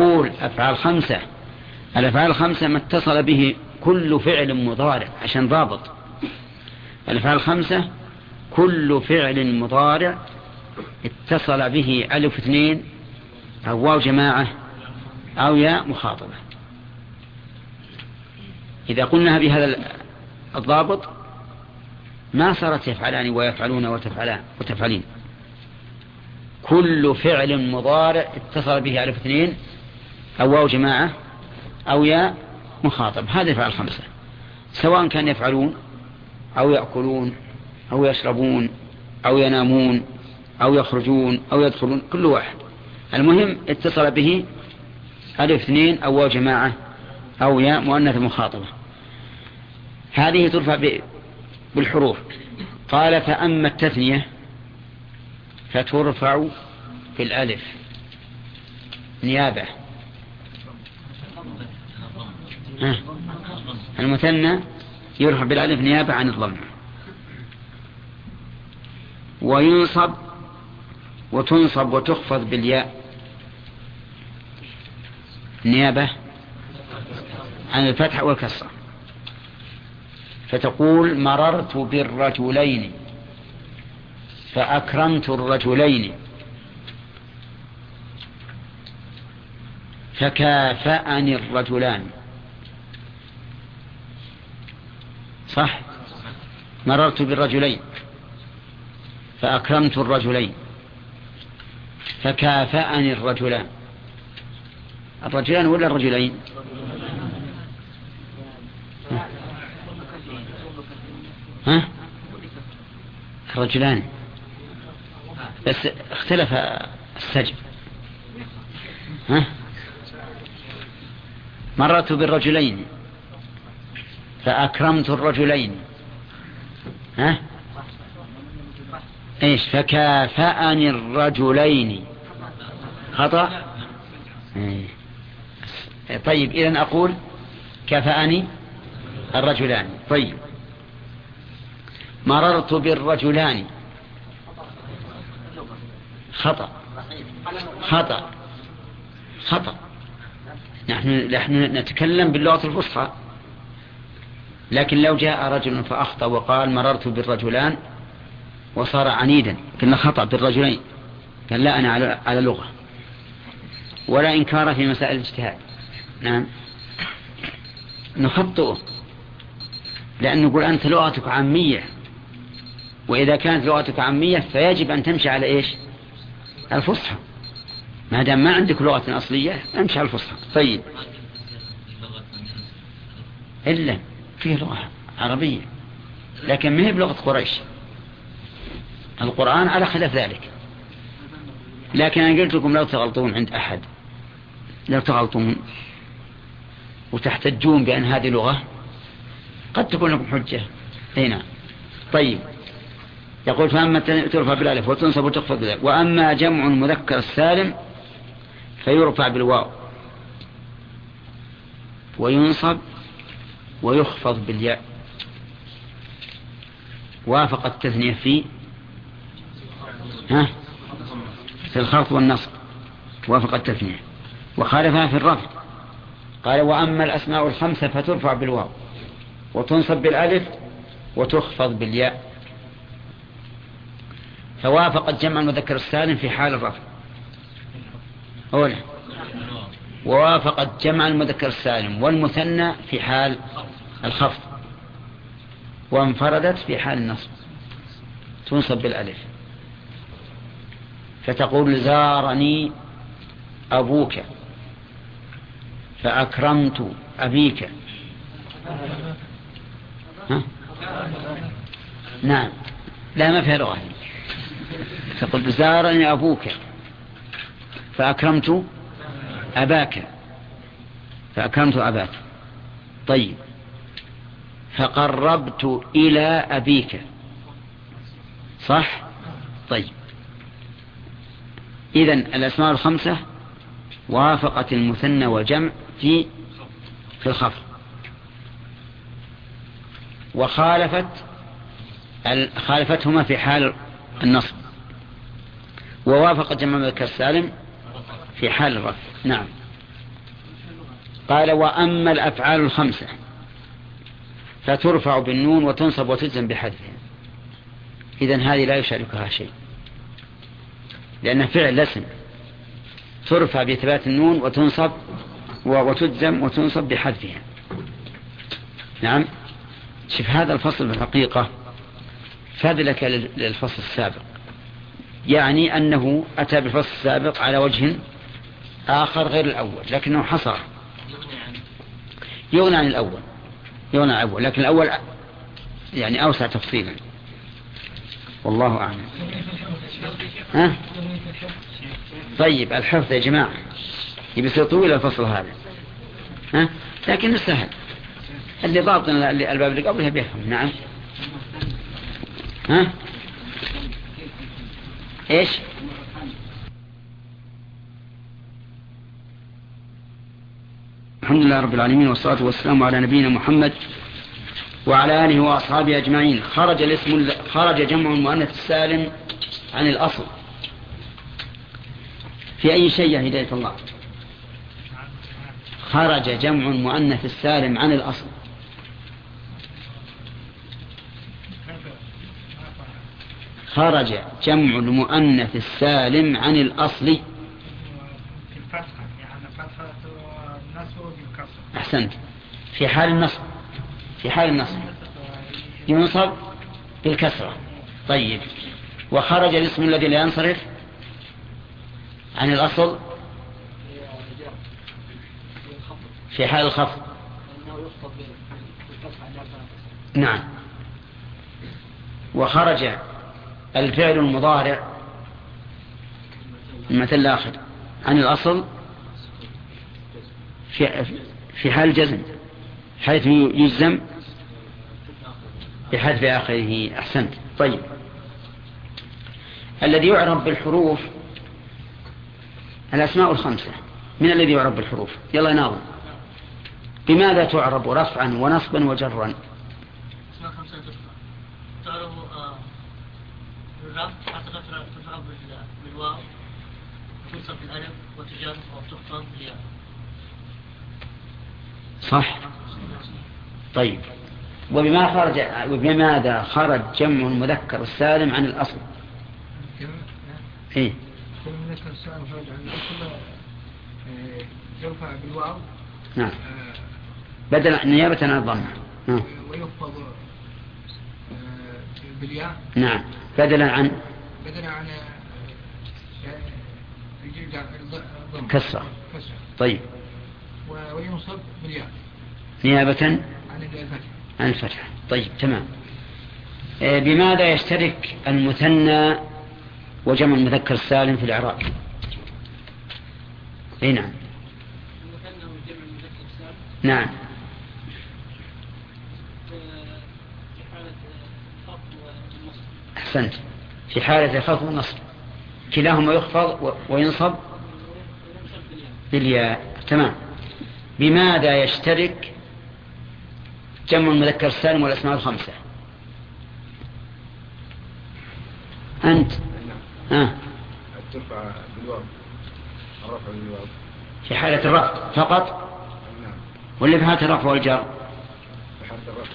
قول أفعال خمسة. الأفعال الخمسة ما اتصل به كل فعل مضارع عشان ضابط. الأفعال الخمسة كل فعل مضارع اتصل به ألف اثنين أو واو جماعة أو ياء مخاطبة. إذا قلنا بهذا الضابط ما صارت يفعلان ويفعلون وتفعلان وتفعلين. كل فعل مضارع اتصل به ألف اثنين أو واو جماعة أو ياء مخاطب. هذه الفعل الخمسة. سواء كان يفعلون أو يأكلون أو يشربون أو ينامون أو يخرجون أو يدخلون كل واحد. المهم اتصل به ألف اثنين أو واو جماعة أو ياء مؤنث مخاطبة. هذه ترفع بالحروف. قال فأما التثنية فترفع في الألف نيابة. المثنى يرفع بالألف نيابة عن الضم. وينصب وتنصب وتخفض بالياء نيابة عن الفتح والكسرة. فتقول مررت بالرجلين فأكرمت الرجلين. فكافأني الرجلان. صح؟ مررت بالرجلين. فأكرمت الرجلين. فكافأني الرجلان. الرجلان ولا الرجلين؟ ها؟ الرجلان. بس اختلف السجن. ها؟ مررت بالرجلين. فأكرمت الرجلين. ها؟ إيش؟ فكافأني الرجلين. خطأ؟ إيه. طيب إذا أقول كفأني الرجلان. طيب. مررت بالرجلان. خطأ. خطأ. خطأ. نحن نحن نتكلم باللغة الفصحى. لكن لو جاء رجل فأخطأ وقال مررت بالرجلان وصار عنيدا قلنا خطأ بالرجلين قال لا أنا على, على لغة ولا إنكار في مسائل الاجتهاد. نعم. نخطئه لأن نقول أنت لغتك عامية وإذا كانت لغتك عامية فيجب أن تمشي على إيش؟ الفصحى. ما دام ما عندك لغة أصلية امشي على الفصحى. طيب. إلا. فيه لغة عربية لكن ما هي بلغة قريش؟ القرآن على خلاف ذلك. لكن أنا قلت لكم لو تغلطون عند أحد. لو تغلطون. وتحتجون بأن هذه لغة قد تكون لكم حجة. هنا نعم. طيب. يقول فأما ترفع بالألف وتنصب وتخفض بالالف وأما جمع المذكر السالم فيرفع بالواو. وينصب ويخفض بالياء. وافق التثنية في ها؟ في الخفض والنصب. وافق التثنية. وخالفها في الرفع قال وأما الأسماء الخمسة فترفع بالواو. وتنصب بالألف وتخفض بالياء. فوافقت جمع المذكر السالم في حال الرفع أولا. ووافقت جمع المذكر السالم والمثنى في حال الخفض وانفردت في حال النصب. تنصب بالألف. فتقول زارني أبوك. فأكرمت أبيك. ها؟ نعم. لا ما فيها لغة. فقلت زارني أبوك. فأكرمت أباك. فأكرمت أباك. طيب. فقربت إلى أبيك. صح؟ طيب. إذن الأسماء الخمسة وافقت المثنى والجمع في في الخفض. وخالفت خالفتهما في حال النصب. ووافق جمع المذكر السالم في حال الرفع نعم. قال وأما الأفعال الخمسة فترفع بالنون وتنصب وتجزم بحذفها إذن هذه لا يشاركها شيء. لأنها فعل لسن. ترفع بإثبات النون وتنصب وتجزم وتنصب بحذفها. نعم؟ شوف هذا الفصل بالحقيقة فذلك للفصل السابق. يعني أنه أتى بالفصل السابق على وجه آخر غير الأول لكنه حصر. يغنى عن الأول. عن الأول لكن الأول يعني أوسع تفصيلا. والله أعلم. ها؟ طيب الحفظ يا جماعة. يبي طويل الفصل هذا. ها؟ لكن سهل. اللي باطن الباب اللي قبلها بيفهم. نعم. ها؟ إيش؟ الحمد لله رب العالمين والصلاة والسلام على نبينا محمد وعلى آله وأصحابه أجمعين. خرج الاسم خرج جمع المؤنث السالم عن الأصل. في أي شيء يا هداية الله؟ خرج جمع المؤنث السالم عن الأصل. خرج جمع المؤنث السالم عن الأصل. أحسنت في حال النصب. في حال النصب. ينصب بالكسرة. طيب. وخرج الاسم الذي لا ينصرف عن الأصل في حال الخفض. نعم. وخرج الفعل المضارع المثل الآخر عن الأصل في في حال الجزم حيث يجزم بحذف آخره أحسنت. طيب. الذي يعرب بالحروف الأسماء الخمسة. من الذي يعرب بالحروف؟ يلا ناظر بماذا تعرب رفعا ونصبا وجرا؟ أسماء خمسة تعرب بالرفع حتى ترفع بالواو تنصب بالألف وتجر وتخفض بالياء. صح؟ طيب. وبما خرج وبماذا خرج جمع المذكر السالم عن الأصل؟ إيه. المذكر السالم خرج عن الأصل يرفع بالواو. نعم. بدل نيابة عن الضمة. نعم. ويخفض بالياء. نعم. بدلا عن؟ بدلا عن كسرة طيب. وينصب بالياء. نيابة عن الفتح عن الفتح طيب تمام. آه، بماذا يشترك المثنى وجمع المذكر السالم في الإعراب؟ أي نعم. نعم. أحسنت. في حالة الخفض والنصب كلاهما يخفض وينصب بالياء. تمام. بماذا يشترك جمع المذكر السالم والأسماء الخمسة؟ أنت. ها. ترفع بالواو. الرفع بالواو. في حالة الرفع فقط؟ نعم. ولا في حالة الرفع والجر؟ في حالة الرفع.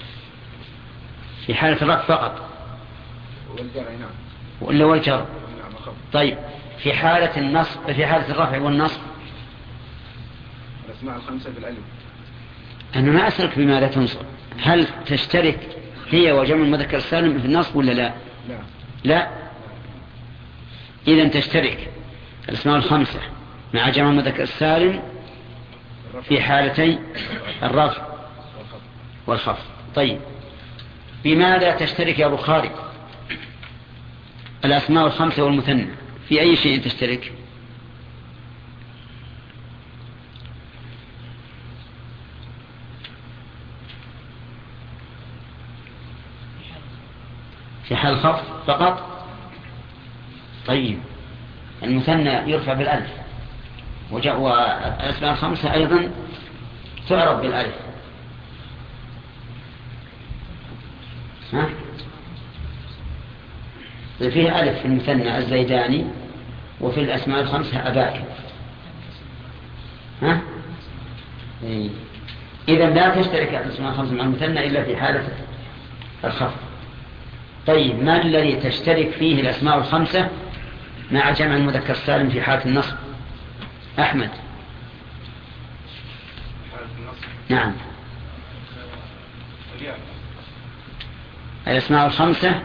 في حالة الرفع فقط. والجر نعم. ولا والجر؟ نعم طيب. في حالة النصب في حالة الرفع والنصب؟ الخمسة بالألف أنا ما أسألك بماذا تنصب هل تشترك هي وجمع المذكر السالم في النصب ولا لا؟ لا. لا؟ إذا تشترك. الأسماء الخمسة مع جمع المذكر السالم في حالتي الرفع والخفض. طيب. بماذا تشترك يا بخاري الأسماء الخمسة والمثنى. في أي شيء تشترك؟ في حال الخفض فقط طيب المثنى يرفع بالألف والأسماء الخمسة أيضا تعرف بالألف ها؟ فيه ألف في المثنى الزيداني وفي الأسماء الخمسة أباك ها؟ إيه. إذا لا تشترك الأسماء الخمسة مع المثنى إلا في حالة الخفض طيب ما الذي تشترك فيه الأسماء الخمسة مع جمع المذكر السالم في حالة النصب؟ أحمد. نعم. الأسماء الخمسة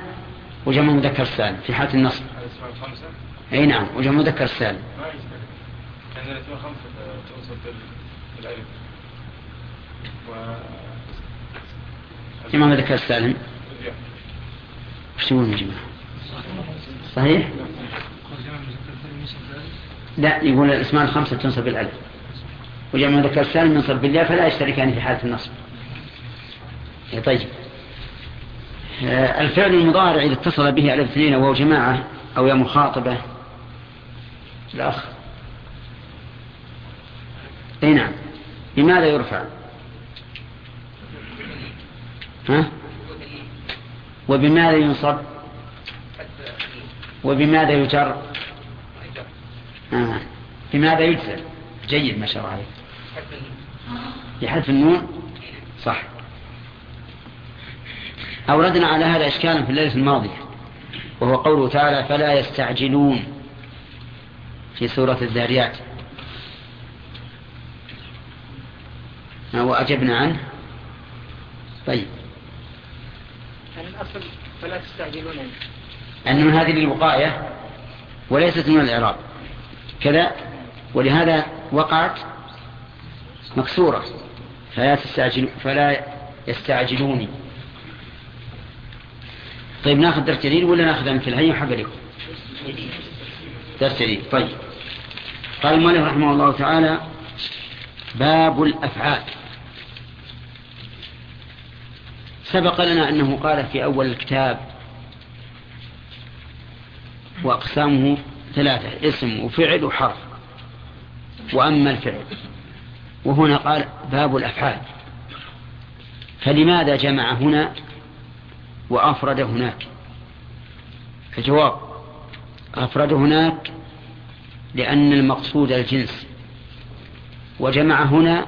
وجمع المذكر السالم في حالة النصب. الأسماء الخمسة أي نعم وجمع المذكر السالم. ما يشترك لأن الأسماء الخمسة توصل و جمع المذكر السالم. وش تقولون يا جماعة؟ صحيح؟ لا يقول الإسماء الخمسة تنصب بالألف. وجمع المذكر السالم ينصب بالله فلا يشتركان في حالة النصب. طيب. آه، الفعل المضارع إذا اتصل به على الاثنين وهو جماعة أو يا مخاطبة. الأخ. أي نعم. لماذا يرفع؟ ها؟ وبماذا ينصب؟ وبماذا يجر؟ آه. بماذا يجزم؟ جيد ما شاء الله عليك. بحذف النون؟ صح. أوردنا على هذا إشكالا في الليلة الماضية وهو قوله تعالى فلا يستعجلون في سورة الذاريات. وأجبنا عنه؟ طيب. الأصل فلا تستعجلون أن من هذه الوقاية وليست من الإعراب. كذا ولهذا وقعت مكسورة. فلا تستعجل فلا يستعجلوني. طيب ناخذ درس جديد ولا ناخذ مثل هي حق لكم؟ درس جديد. طيب. قال المؤلف رحمه الله تعالى باب الأفعال. سبق لنا أنه قال في أول الكتاب وأقسامه ثلاثة اسم وفعل وحرف. وأما الفعل وهنا قال باب الأفعال. فلماذا جمع هنا وأفرد هناك؟ الجواب أفرد هناك لأن المقصود الجنس وجمع هنا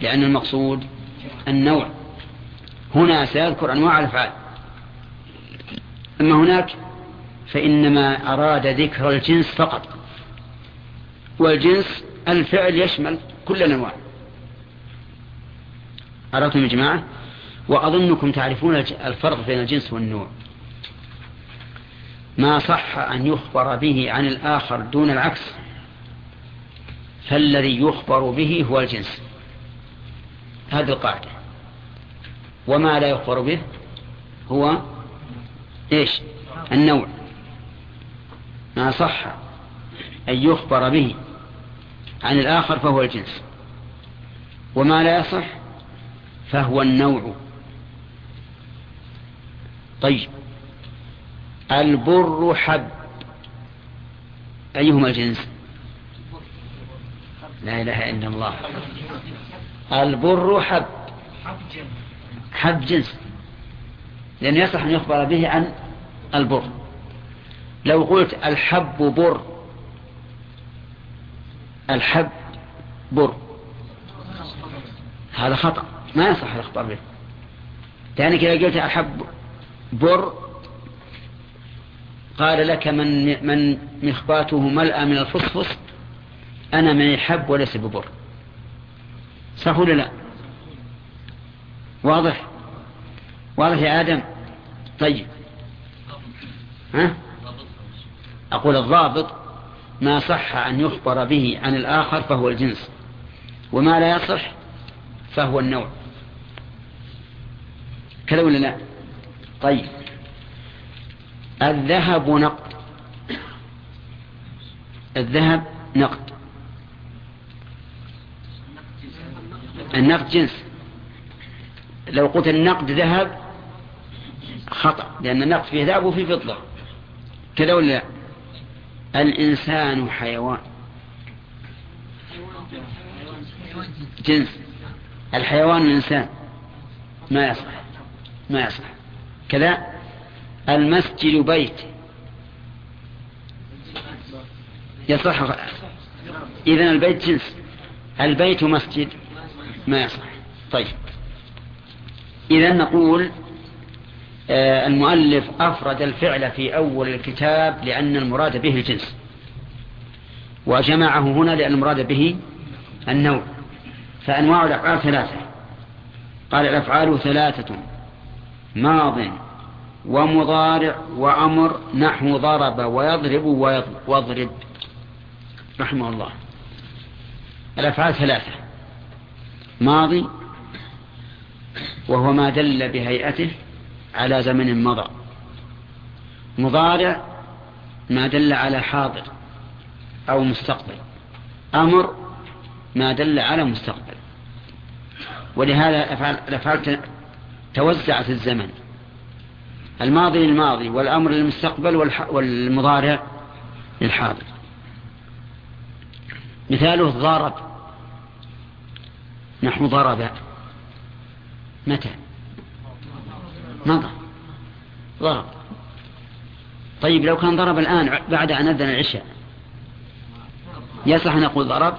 لأن المقصود النوع. هنا سيذكر أنواع الأفعال. أما هناك فإنما أراد ذكر الجنس فقط. والجنس الفعل يشمل كل الأنواع. أردتم يا جماعة؟ وأظنكم تعرفون الفرق بين الجنس والنوع. ما صح أن يخبر به عن الآخر دون العكس. فالذي يخبر به هو الجنس. هذه القاعدة. وما لا يخبر به هو إيش؟ النوع. ما صح أن يخبر به عن الآخر فهو الجنس. وما لا يصح فهو النوع. طيب. البر حب. أيهما الجنس؟ لا إله إلا الله. البر حب. حب جنس لأنه يصح أن يخبر به عن البر. لو قلت الحب بر الحب بر. هذا خطأ ما يصح الإخبار به. لأنك إذا قلت الحب بر قال لك من من مخباته ملأ من الفصفص أنا من الحب وليس ببر. صح ولا لا؟ واضح؟ واضح يا آدم؟ طيب. ها؟ أقول الضابط ما صح أن يخبر به عن الآخر فهو الجنس وما لا يصح فهو النوع. كذا ولا لا؟ طيب. الذهب نقد. الذهب نقد. النقد جنس. لو قلت النقد ذهب خطأ لأن النقد فيه ذهب وفيه فضة. كذا ولا لا؟ الإنسان حيوان. جنس. الحيوان الإنسان ما يصح. ما يصح. كذا؟ المسجد بيت. يصح. إذن البيت جنس. البيت مسجد. ما يصح. طيب. إذا نقول آه، المؤلف أفرد الفعل في أول الكتاب لأن المراد به الجنس. وجمعه هنا لأن المراد به النوع. فأنواع الأفعال ثلاثة. قال الأفعال ثلاثة ماض ومضارع وأمر نحو ضرب ويضرب واضرب رحمه الله. الأفعال ثلاثة ماضي وهو ما دل بهيئته على زمن مضى. مضارع ما دل على حاضر أو مستقبل. أمر ما دل على مستقبل. ولهذا الأفعال توزعت الزمن. الماضي للماضي والأمر للمستقبل والمضارع للحاضر. مثاله ضارب نحو ضرب. متى؟ مضى. ضرب. طيب لو كان ضرب الآن بعد أن أذن العشاء يصح أن نقول ضرب؟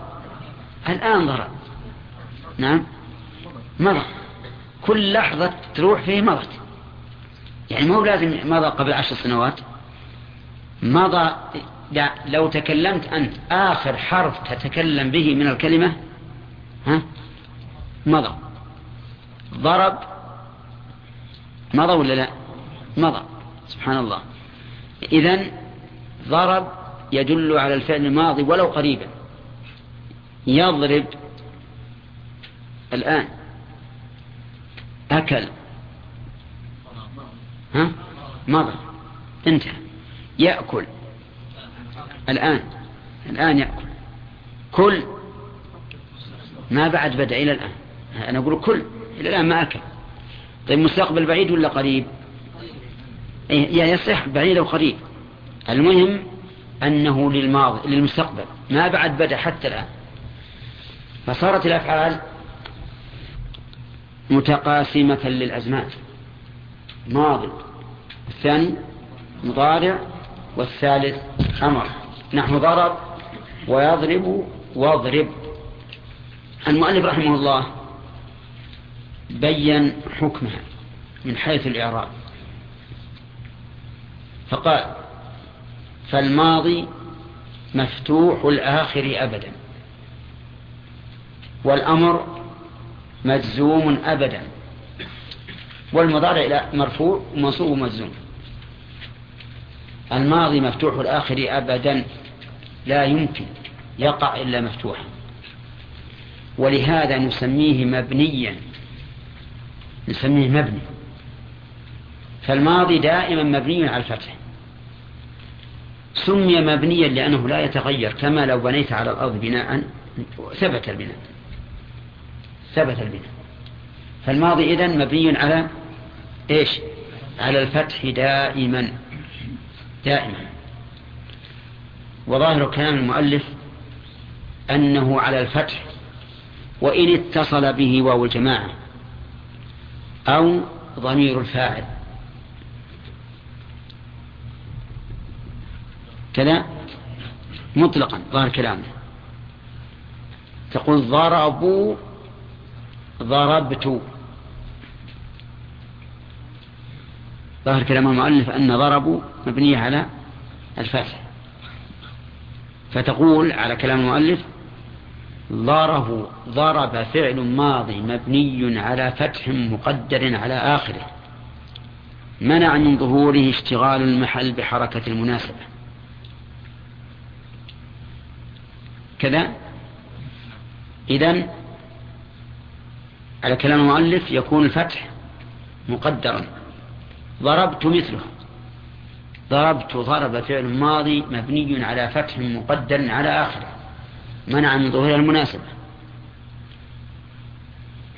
الآن ضرب. نعم. مضى. كل لحظة تروح فيه مضت. يعني مو لازم مضى قبل عشر سنوات. مضى لو تكلمت أنت آخر حرف تتكلم به من الكلمة ها؟ مضى. ضرب مضى ولا لا؟ مضى. سبحان الله. إذن ضرب يدل على الفعل الماضي ولو قريبا. يضرب الآن. أكل. ها؟ مضى. انتهى. يأكل. الآن. الآن يأكل. كل. ما بعد بدأ إلى الآن. أنا أقول كل. إلى الآن ما أكل. طيب مستقبل بعيد ولا قريب؟ إيه، يصح بعيد أو قريب. المهم أنه للماضي للمستقبل. ما بعد بدأ حتى الآن. فصارت الأفعال متقاسمة للأزمان. ماضي الثاني مضارع والثالث أمر. نحن ضرب ويضرب واضرب. المؤلف رحمه الله بين حكمها من حيث الإعراب. فقال فالماضي مفتوح الآخر أبدا والأمر مجزوم أبدا والمضارع مرفوع ومنصوب ومجزوم. الماضي مفتوح الآخر أبدا لا يمكن يقع إلا مفتوحا ولهذا نسميه مبنيا. نسميه مبني. فالماضي دائما مبني على الفتح. سمي مبنيا لأنه لا يتغير كما لو بنيت على الأرض بناء ثبت البناء. ثبت البناء. فالماضي إذن مبني على إيش؟ على الفتح دائما. دائما. وظاهر كلام المؤلف أنه على الفتح وإن اتصل به واو الجماعة. أو ضمير الفاعل. كذا مطلقا ظاهر كلامه. تقول ضربوا ضربت ظاهر كلام المؤلف أن ضربوا مبنية على الفتح فتقول على كلام المؤلف ضره ضرب فعل ماضي مبني على فتح مقدر على آخره. منع من ظهوره اشتغال المحل بحركة المناسبة. كذا. إذن على كلام المؤلف يكون الفتح مقدرا. ضربت مثله. ضربت ضرب فعل ماضي مبني على فتح مقدر على آخره. منع من ظهور المناسبة.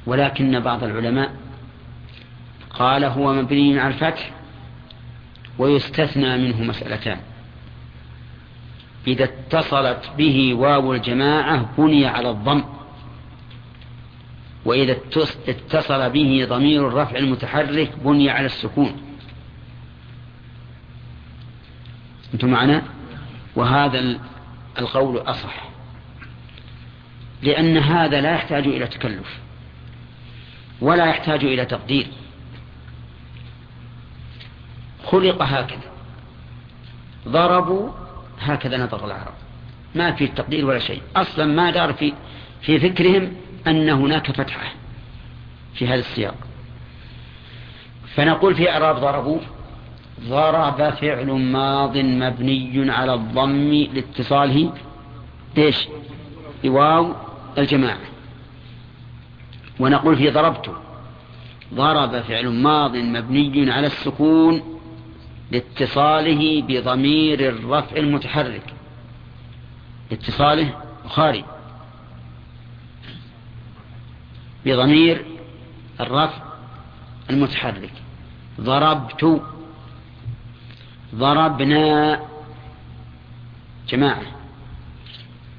ولكن بعض العلماء قال هو مبني على الفتح ويستثنى منه مسألتان. إذا اتصلت به واو الجماعة بني على الضم. وإذا اتصل به ضمير الرفع المتحرك بني على السكون. أنتم معنا؟ وهذا القول أصح. لأن هذا لا يحتاج إلى تكلف ولا يحتاج إلى تقدير. خلق هكذا. ضربوا هكذا نطق العرب. ما في تقدير ولا شيء. أصلا ما دار في في فكرهم أن هناك فتحة في هذا السياق. فنقول في إعراب ضربوا. ضرب فعل ماض مبني على الضم لاتصاله. إيش؟ بواو الجماعة ونقول في ضربت. ضرب فعل ماض مبني على السكون لاتصاله بضمير الرفع المتحرك. اتصاله بخاري بضمير الرفع المتحرك. ضربت. ضربنا. جماعة.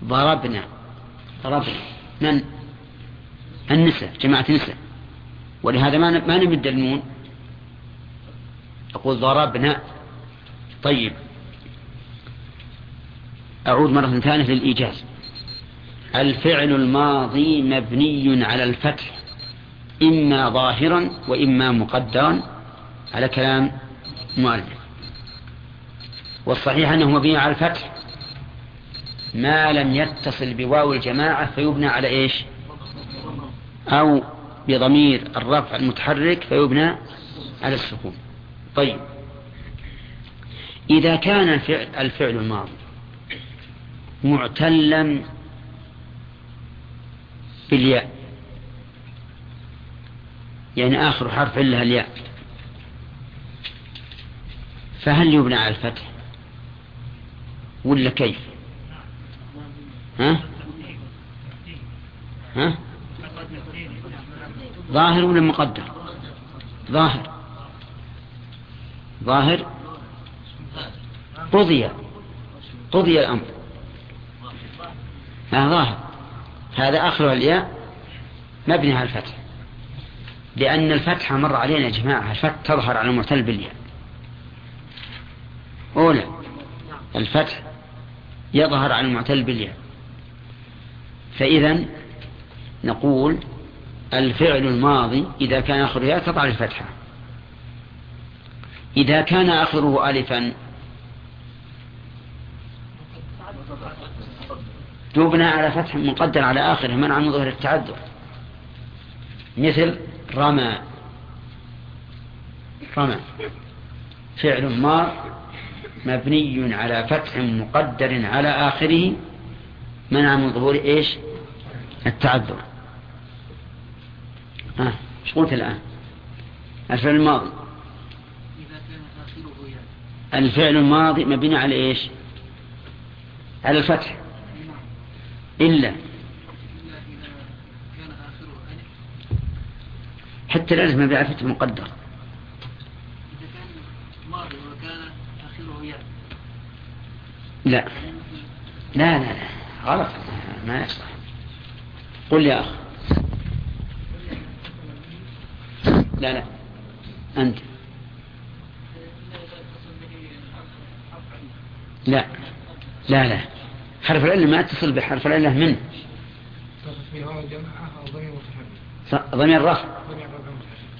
ضربنا. ضربنا من؟ النساء جماعة النساء ولهذا ما ما نمد النون أقول ضربنا طيب. أعود مرة ثانية للإيجاز. الفعل الماضي مبني على الفتح. إما ظاهرا وإما مقدرا. على كلام مؤلف. والصحيح أنه مبني على الفتح. ما لم يتصل بواو الجماعة فيبنى على إيش؟ أو بضمير الرفع المتحرك فيبنى على السكون. طيب. إذا كان الفعل, الفعل الماضي معتلا بالياء يعني آخر حرف إلا الياء فهل يبنى على الفتح؟ ولا كيف؟ ها؟ ها؟ ظاهر ولا مقدر؟ ظاهر. ظاهر. قضي. قضي الأمر. ها ظاهر. هذا آخر الياء. مبني على الفتح. لأن الفتحة مر علينا يا جماعة. الفتح تظهر على المعتل بالياء. أولى الفتح يظهر على المعتل بالياء. فإذا نقول الفعل الماضي إذا كان آخر ياء تضع الفتحة. إذا كان آخره ألفا. تبنى على فتح مقدر على آخره منع من ظهر التعذر. مثل رمى. رمى. فعل مار مبني على فتح مقدر على آخره منع من ظهور إيش؟ التعذر. ها إيش قلت الآن؟ الفعل الماضي. الفعل الماضي مبني على إيش؟ على الفتح. إلا. حتى الألف ما بعرفت مقدر. لا. لا لا لا. غلط. ما يصلح. قل يا أخ لا لا. أنت. لا. لا لا. حرف العلة ما اتصل بحرف العلة من؟ ضمير رفع.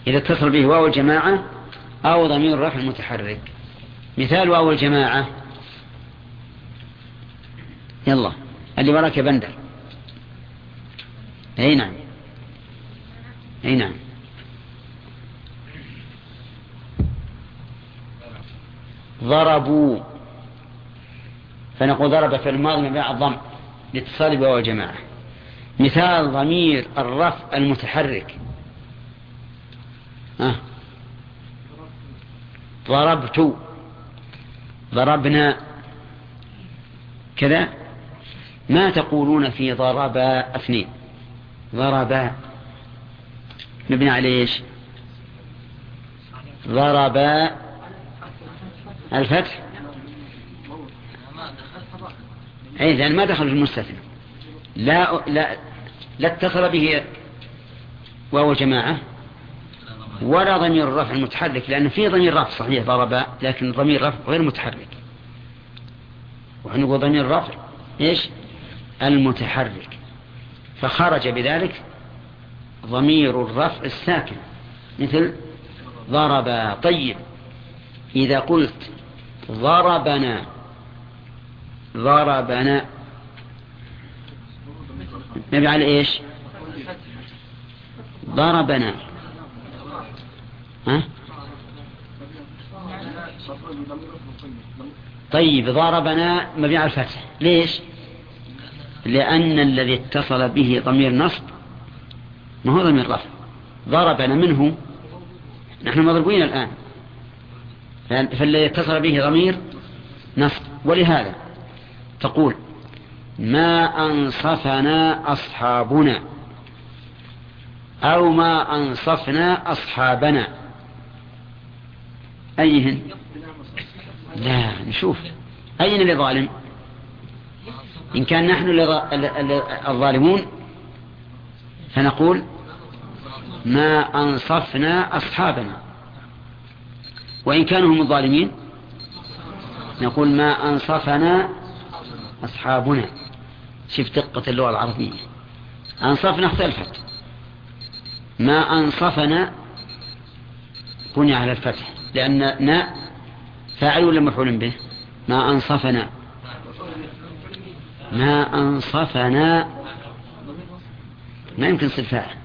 إذا اتصل به واو الجماعة أو ضمير رفع المتحرك مثال واو الجماعة. يلا. اللي وراك يا بندر. أي نعم. أي نعم. ضربوا. فنقول ضرب في الماضي مبني الضم لاتصال بواو الجماعة مثال ضمير الرفع المتحرك. ها ضربت. ضربنا. كذا. ما تقولون في ضربا اثنين؟ ضربا مبني على إيش؟ ضربا الفتح. أي لأن ما دخل في المستثنى. لا لا لا اتصل به واو جماعة ولا ضمير الرفع المتحرك لأن في ضمير رفع صحيح ضرب لكن ضمير رفع غير متحرك. ونقول ضمير الرفع إيش؟ المتحرك. فخرج بذلك ضمير الرفع الساكن. مثل ضرب طيب. إذا قلت ضربنا ضربنا. نبي على إيش؟ ضربنا. ها؟ طيب ضربنا مبني على الفتح. ليش؟ لأن الذي اتصل به ضمير نصب ما هو ضمير رفع. ضربنا منه. نحن مضربين الآن. فالذي اتصل به ضمير نصب. ولهذا تقول ما أنصفنا أصحابنا أو ما أنصفنا أصحابنا. أيهن؟ لا نشوف. أين اللي ظالم إن كان نحن الظالمون فنقول ما أنصفنا أصحابنا. وإن كانوا هم الظالمين نقول ما أنصفنا أصحابنا. شوف دقة اللغة العربية. أنصفنا اختلفت. ما أنصفنا بني على الفتح. لأن ناء فاعل ولا مفعول به؟ ما أنصفنا. ما أنصفنا. ما يمكن صل فاعل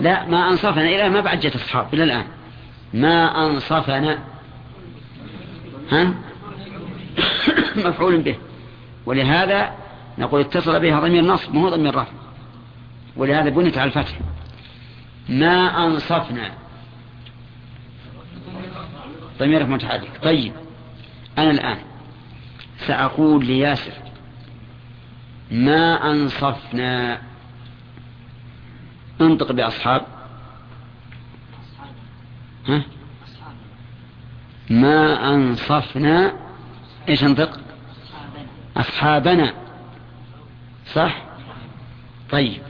لا ما أنصفنا. إلى ما بعد جت أصحاب. إلى الآن. ما أنصفنا. ها؟ مفعول به. ولهذا نقول اتصل بها ضمير نصب ما هو ضمير رفع. ولهذا بنت على الفتح. ما أنصفنا. ضميرك متحرك. طيب. أنا الآن. سأقول لياسر ما أنصفنا؟ انطق بأصحاب. ها؟ ما أنصفنا؟ إيش انطق؟ أصحابنا. صح؟ طيب.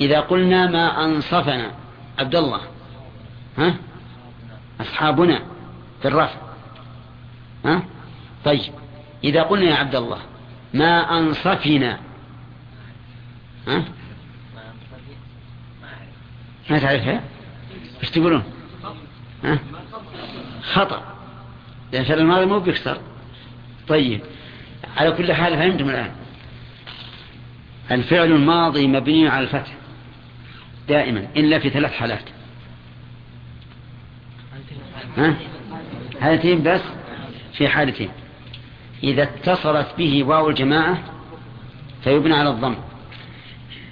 إذا قلنا ما أنصفنا عبد الله ها؟ أصحابنا في الرفع ها؟ طيب. إذا قلنا يا عبد الله ما أنصفنا؟ ها؟ ما تعرفها؟ إيش تقولون؟ ها؟ خطأ. لأن فعل الماضي مو بيكسر. طيب. على كل حال فهمتم الآن. الفعل الماضي مبني على الفتح. دائما إلا في ثلاث حالات. ها؟ حالتين بس؟ في حالتين. إذا اتصلت به واو الجماعة فيبنى على الضم.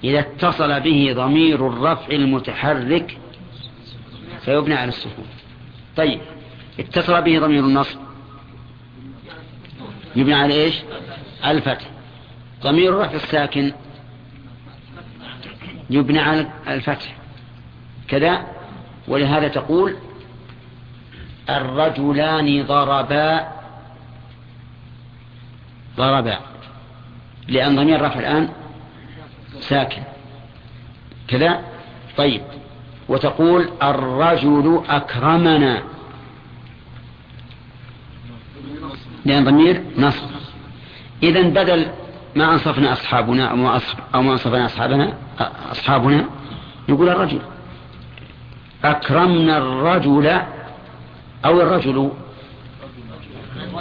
إذا اتصل به ضمير الرفع المتحرك فيبنى على السكون. طيب اتصل به ضمير النصب. يبنى على إيش؟ الفتح. ضمير الرفع الساكن يبنى على الفتح. كذا؟ ولهذا تقول الرجلان ضربا ضربا. لأن ضمير الرفع الآن ساكن. كذا؟ طيب. وتقول الرجل أكرمنا. لأن ضمير نصب. إذا بدل ما أنصفنا أصحابنا أو ما, أنصفنا أصحابنا أصحابنا يقول الرجل أكرمنا الرجل أو الرجل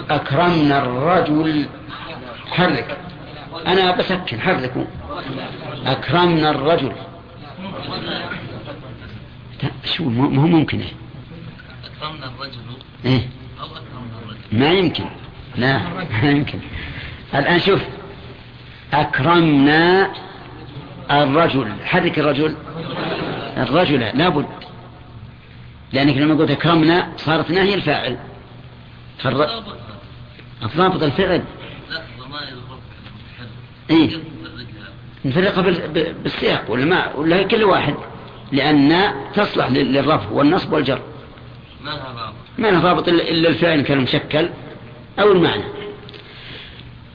أكرمنا الرجل حرك أنا بسكن حركوا أكرمنا الرجل. شو ما هو ممكن أكرمنا الرجل. إيه؟ أو أكرمنا الرجل. ما يمكن. لا ما يمكن. الآن شوف. أكرمنا الرجل. حرك الرجل. الرجل لابد لأنك لما قلت أكرمنا صارت هي الفاعل. فالر... الضابط الفعل. إيه. نفرقها؟ نفرقها بال- بالسياق ولا ما؟ ولا كل واحد؟ لأن تصلح لل- للرفع والنصب والجر. ما لها رابط ما لها إلا إلا الفعل كان مشكل أو المعنى.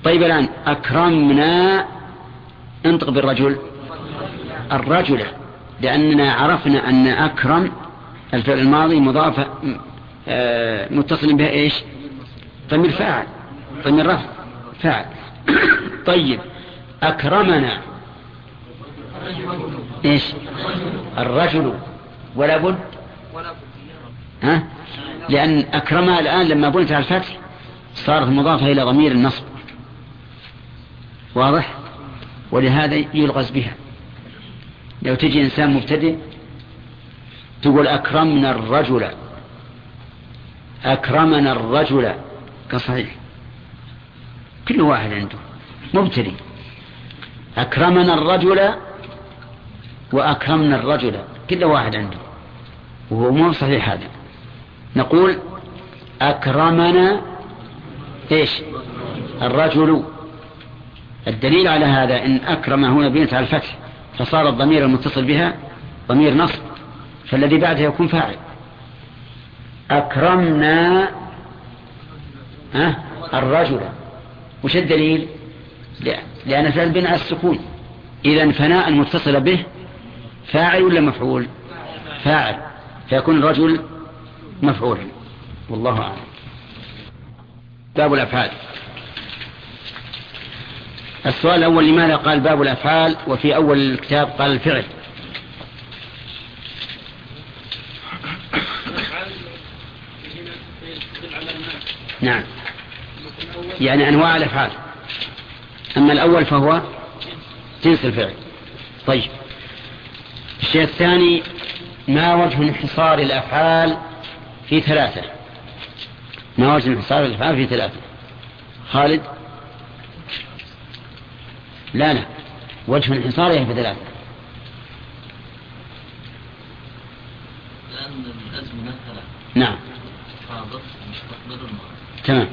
طيب الآن أكرمنا انطق بالرجل. الرجل. لأننا عرفنا أن أكرم الفعل الماضي مضاف آه، متصل بها إيش؟ ضمير فاعل ضمير رفع فاعل. طيب. أكرمنا. إيش؟ الرجل. ولا بد؟ ها؟ لأن أكرمها الآن لما بنت على الفتح صارت مضافة إلى ضمير النصب. واضح؟ ولهذا يلغز بها. لو تجي إنسان مبتدئ تقول أكرمنا الرجل. أكرمنا الرجل. كصحيح. كل واحد عنده. مبتدئ. أكرمنا الرجل وأكرمنا الرجل. كل واحد عنده. وهو مو صحيح هذا. نقول أكرمنا إيش؟ الرجل. الدليل على هذا إن أكرم هنا بنت على الفتح فصار الضمير المتصل بها ضمير نصب فالذي بعده يكون فاعل. أكرمنا ها؟ الرجل. وش الدليل؟ لأن فعل بناء السكون إذا فناء المتصل به فاعل ولا مفعول؟ فاعل. فيكون الرجل مفعولا والله أعلم. باب الأفعال. السؤال الأول لماذا قال باب الأفعال؟ وفي أول الكتاب قال الفعل. نعم. يعني أنواع الأفعال. أما الأول فهو جنس الفعل. طيب. الشيء الثاني ما وجه انحصار الأفعال في ثلاثة؟ ما وجه انحصار الأفعال في ثلاثة؟ خالد؟ لا لا. وجه انحصارها في ثلاثة. لأن الأزمنة ثلاث نعم. تمام.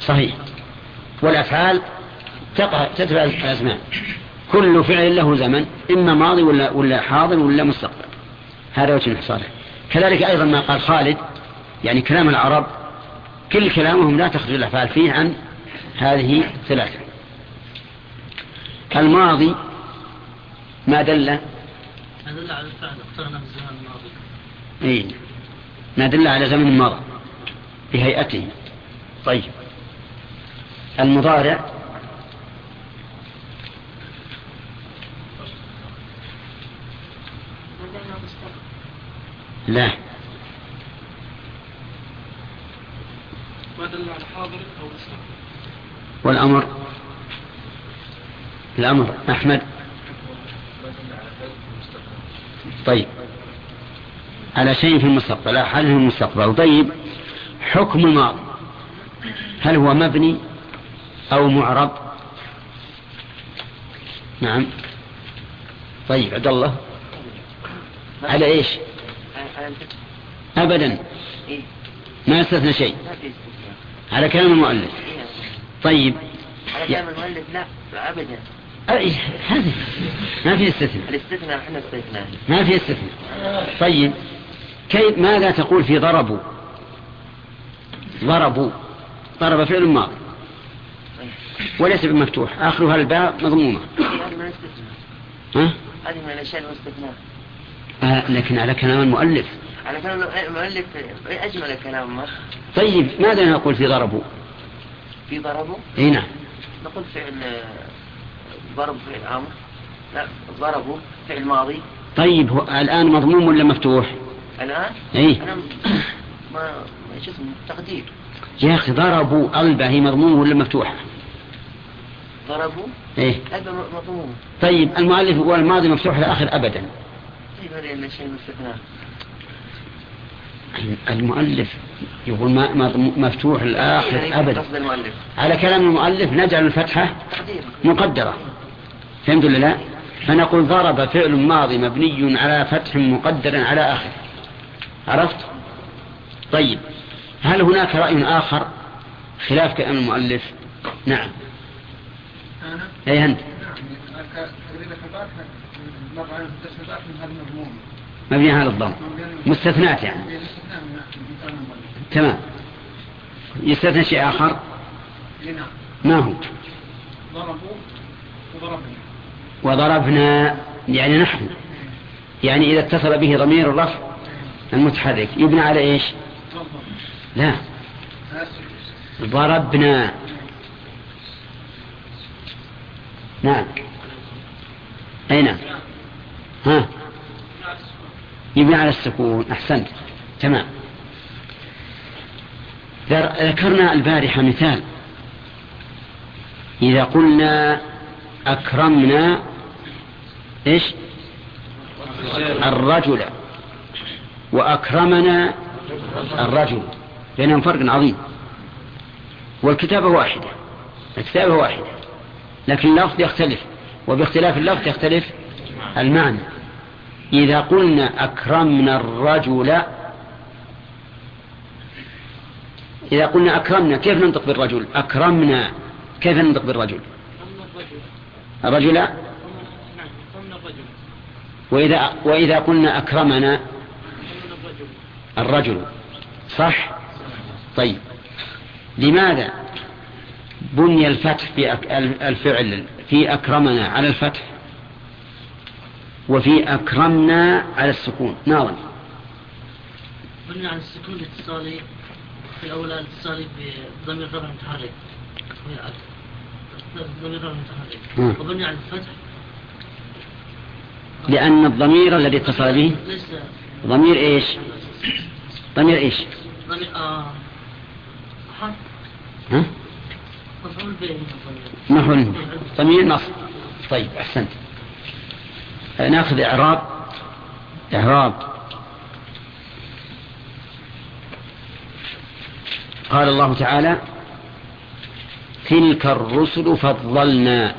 صحيح. والأفعال تتبع الأزمان كل فعل له زمن إما ماضي ولا, ولا حاضر ولا مستقبل. هذا وجه انحصاره كذلك أيضا ما قال خالد يعني كلام العرب كل كلامهم لا تخرج الأفعال فيه عن هذه ثلاثة. الماضي ما دل هذا على الفعل اقترن بالزمان الماضي إيه. ما دل على زمن مضى بهيئته. طيب. المضارع لا. ما دل على حاضر أو والأمر؟ الأمر. أحمد. طيب. على شيء في المستقبل حال في المستقبل. طيب. حكم الماضي. هل هو مبني أو معرب نعم. طيب عبد الله. على إيش؟ ابدا. ما استثنى شيء. على كلام المؤلف. طيب. على كلام المؤلف لا ابدا. أي هذا ما في استثناء. الاستثناء إحنا استثناء. ما في استثناء. طيب. كيف ماذا تقول في ضربوا ضربوا ضرب فعل ماضي. وليس بمفتوح. آخرها الباء ها؟ هذه من الاشياء المستثناء آه لكن على كلام المؤلف. على كلام المؤلف أجمل الكلام ما طيب ماذا نقول في ضربوا في ضربه؟ إي نعم. نقول فعل ضرب فعل أمر لا ضربوا فعل ماضي طيب هو الآن مضموم ولا مفتوح؟ الآن؟ إي. أنا ما شو اسمه تقدير. يا أخي ضربوا ألبة هي مضمومة ولا مفتوحة ضربوا إيه هذا مضمون طيب المؤلف هو الماضي مفتوح الآخر أبدا. المؤلف يقول ما مفتوح الآخر يعني أبدا. قصد المؤلف. على كلام المؤلف نجعل الفتحة تقدير مقدرة. فهمت ولا لا؟ فنقول ضرب فعل ماضي مبني على فتح مقدر على آخر. عرفت؟ طيب. هل هناك رأي آخر خلاف كلام المؤلف؟ نعم. أي أنت؟ مر على الضم. مستثنات يعني. المؤلف تمام. يستثنى شيء آخر؟ إي نعم. ما هو؟ وضربنا. وضربنا يعني نحن. يعني إذا اتصل به ضمير الرفع المتحرك. يبنى على إيش؟ لا. ضربنا. نعم. أي نعم. ها. يبنى على السكون. أحسنت. تمام. ذكرنا البارحة مثال. إذا قلنا أكرمنا إيش؟ الرجل. وأكرمنا الرجل. بينهم فرق عظيم. والكتابة واحدة. الكتابة واحدة. لكن اللفظ يختلف. وباختلاف اللفظ يختلف المعنى. إذا قلنا أكرمنا الرجل إذا قلنا أكرمنا كيف ننطق بالرجل؟ أكرمنا كيف ننطق بالرجل؟ الرجل؟ وإذا, وإذا قلنا أكرمنا الرجل صح؟ طيب. لماذا بني الفتح في الفعل في أكرمنا على الفتح؟ وفي أكرمنا على السكون. ناظر بني على السكون الاتصالي. في الأول الاتصالي بضمير رفع متحرك. ضمير رفع متحرك. وبني على الفتح. لأن الضمير الذي اتصل به ضمير إيش؟ ضمير إيش؟ ضمير آه حرف. ها؟ مفعول به. ضمير نصب. طيب أحسنت. ناخذ إعراب إعراب. قال الله تعالى تلك الرسل فضلنا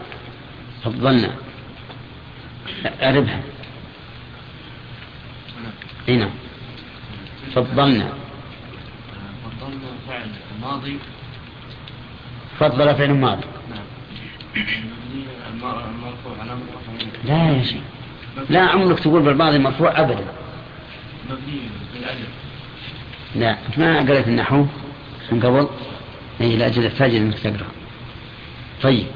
فضلنا. أعربها. هنا فضلنا. فضلنا فعل ماضي فضل فعل ماضي نعم. لا يا شيخ. لا عمرك تقول بالماضي مرفوع أبدا. لا ما قريت النحو من قبل؟ أي لأجل الفاجر أنك تقرأ. طيب.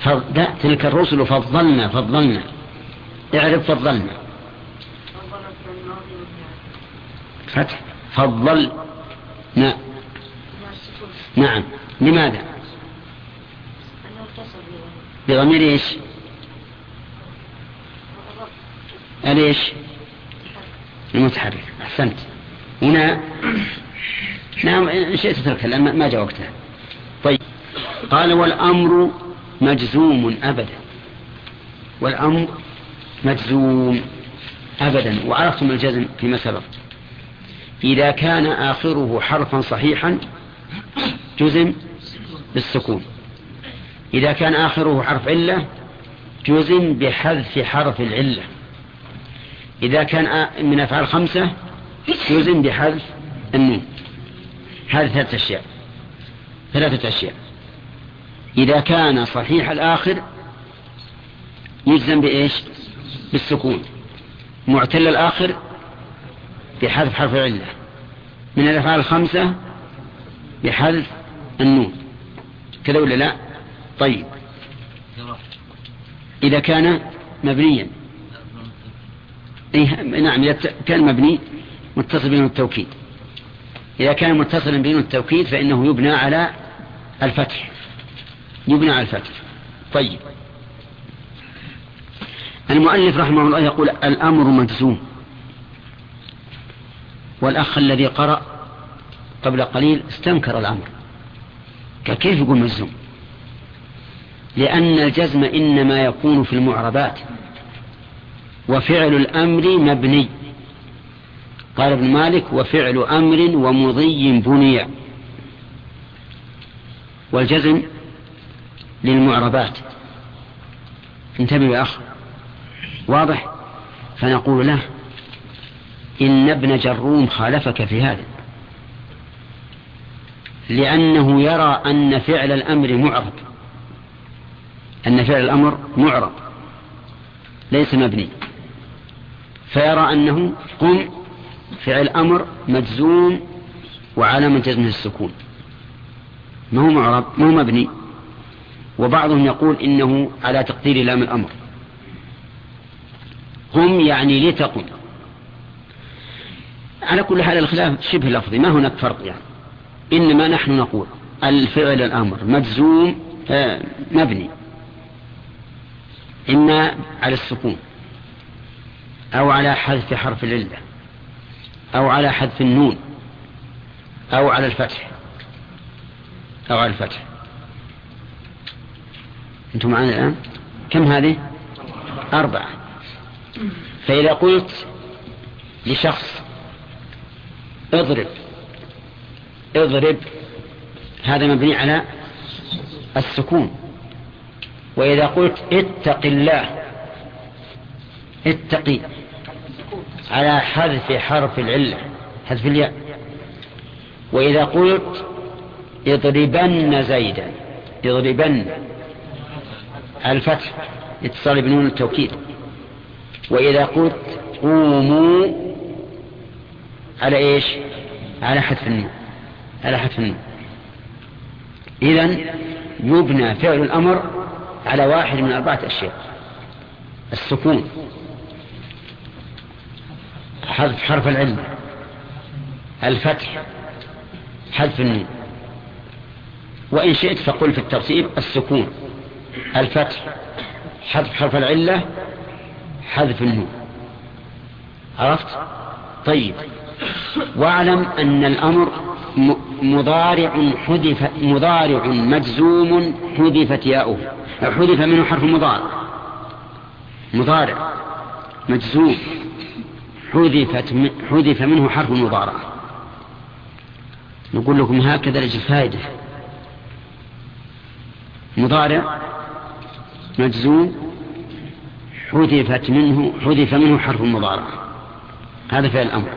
فض... لا تلك الرسل فضلنا فضلنا. اعرف فضلنا. فتح. فضل نعم نعم. لماذا؟ بضمير إيش؟ ليش المتحرك. أحسنت. هنا نعم ان شئت لأن ما جاء وقتها طيب. قال والأمر مجزوم أبدا. والأمر مجزوم أبدا. وعرفتم الجزم فيما سبق. إذا كان آخره حرفا صحيحا جزم بالسكون. إذا كان آخره حرف علة جزم بحذف حرف العلة. إذا كان من أفعال خمسة جزم بحذف النون. هذه ثلاثة أشياء. ثلاثة أشياء. إذا كان صحيح الآخر يجزم بإيش؟ بالسكون. معتل الآخر بحذف حرف العلة. من الأفعال الخمسة بحذف النون. كذا ولا لا؟ طيب. إذا كان مبنيا. إيه نعم إذا كان مبني متصل بين التوكيد. إذا كان متصلا بين التوكيد فإنه يبنى على الفتح. يبنى على الفتح. طيب. المؤلف رحمه الله يقول الأمر مجزوم. والأخ الذي قرأ قبل قليل استنكر الأمر. كيف يقول مجزوم؟ لأن الجزم إنما يكون في المعربات وفعل الأمر مبني. قال ابن مالك وفعل أمر ومضي بني. والجزم للمعربات. انتبه يا أخ. واضح؟ فنقول له إن ابن جروم خالفك في هذا لأنه يرى أن فعل الأمر معرب. أن فعل الأمر معرب ليس مبني. فيرى أنه قم فعل أمر مجزوم وعلامة جزمه السكون. ما هو معرب ما هو مبني؟ وبعضهم يقول إنه على تقدير لام الأمر. هم يعني لتقم. على كل حال الخلاف شبه لفظي ما هناك فرق يعني. إنما نحن نقول الفعل الأمر مجزوم آه مبني. إما على السكون أو على حذف حرف العلة أو على حذف النون أو على الفتح أو على الفتح. أنتم معنا الآن؟ كم هذه؟ أربعة. فإذا قلت لشخص اضرب اضرب هذا مبني على السكون. وإذا قلت اتق الله اتقي على حذف حرف العلة حذف الياء. وإذا قلت اضربن زيدا اضربن الفتح اتصال بنون التوكيد. وإذا قلت قوموا على إيش؟ على حذف النون على حذف النون. إذا يبنى فعل الأمر على واحد من أربعة أشياء. السكون. حذف حرف العلم. الفتح. حذف النون. وإن شئت فقل في الترتيب السكون. الفتح. حذف حرف العلة. حذف النون. عرفت؟ طيب. واعلم أن الأمر مضارع حذف مضارع مجزوم حذفت ياؤه. حذف منه حرف مضارع. مضارع. مجزوم. حذفت حذف منه حرف المضارع نقول لكم هكذا لجل فائدة. مضارع. مجزوم. حذفت منه حذف منه حرف المضارع هذا فعل الأمر.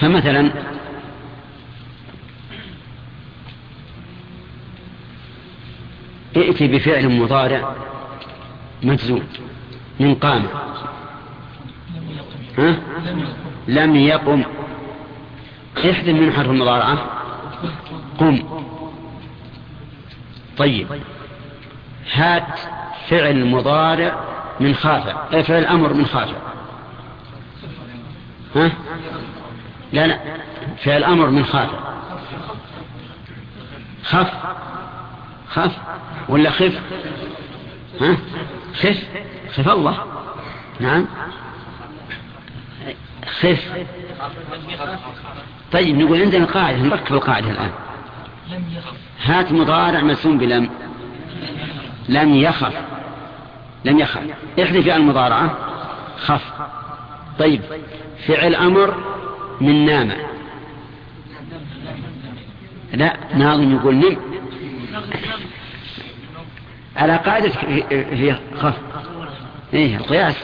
فمثلا ائتي بفعل مضارع مجزوم من قام. ها؟ لم يقم. احذف من حرف المضارعة قم. طيب. هات فعل مضارع من خافع فعل أمر من خافع ها؟ لا لا. فعل أمر من خافع خف. خف ولا خف؟ ها؟ خف؟ خف الله. نعم. خف. طيب نقول عندنا قاعدة نركب القاعدة الآن. هات مضارع مسوم بلم. لم يخف. لم يخف. احذف المضارعة. خف. طيب. فعل أمر من نام. لا ناظم يقول نم. على قاعدة في خف إيه القياس.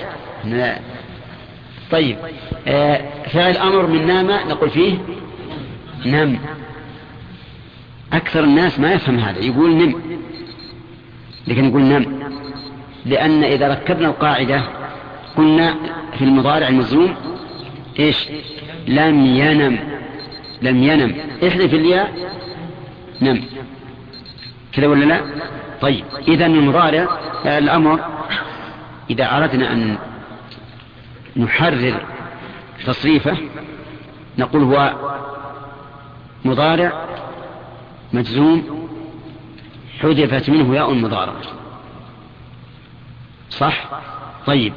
طيب. آه فعل أمر من نام نقول فيه نم. أكثر الناس ما يفهم هذا. يقول نم. لكن يقول نم. لأن إذا ركبنا القاعدة قلنا في المضارع المزوم إيش؟ لم ينم. لم ينم. إحذف الياء نم. كذا ولا لا؟ طيب إذا المضارع الأمر إذا أردنا أن نحرر تصريفه نقول هو مضارع مجزوم حذفت منه ياء المضارع صح؟ طيب.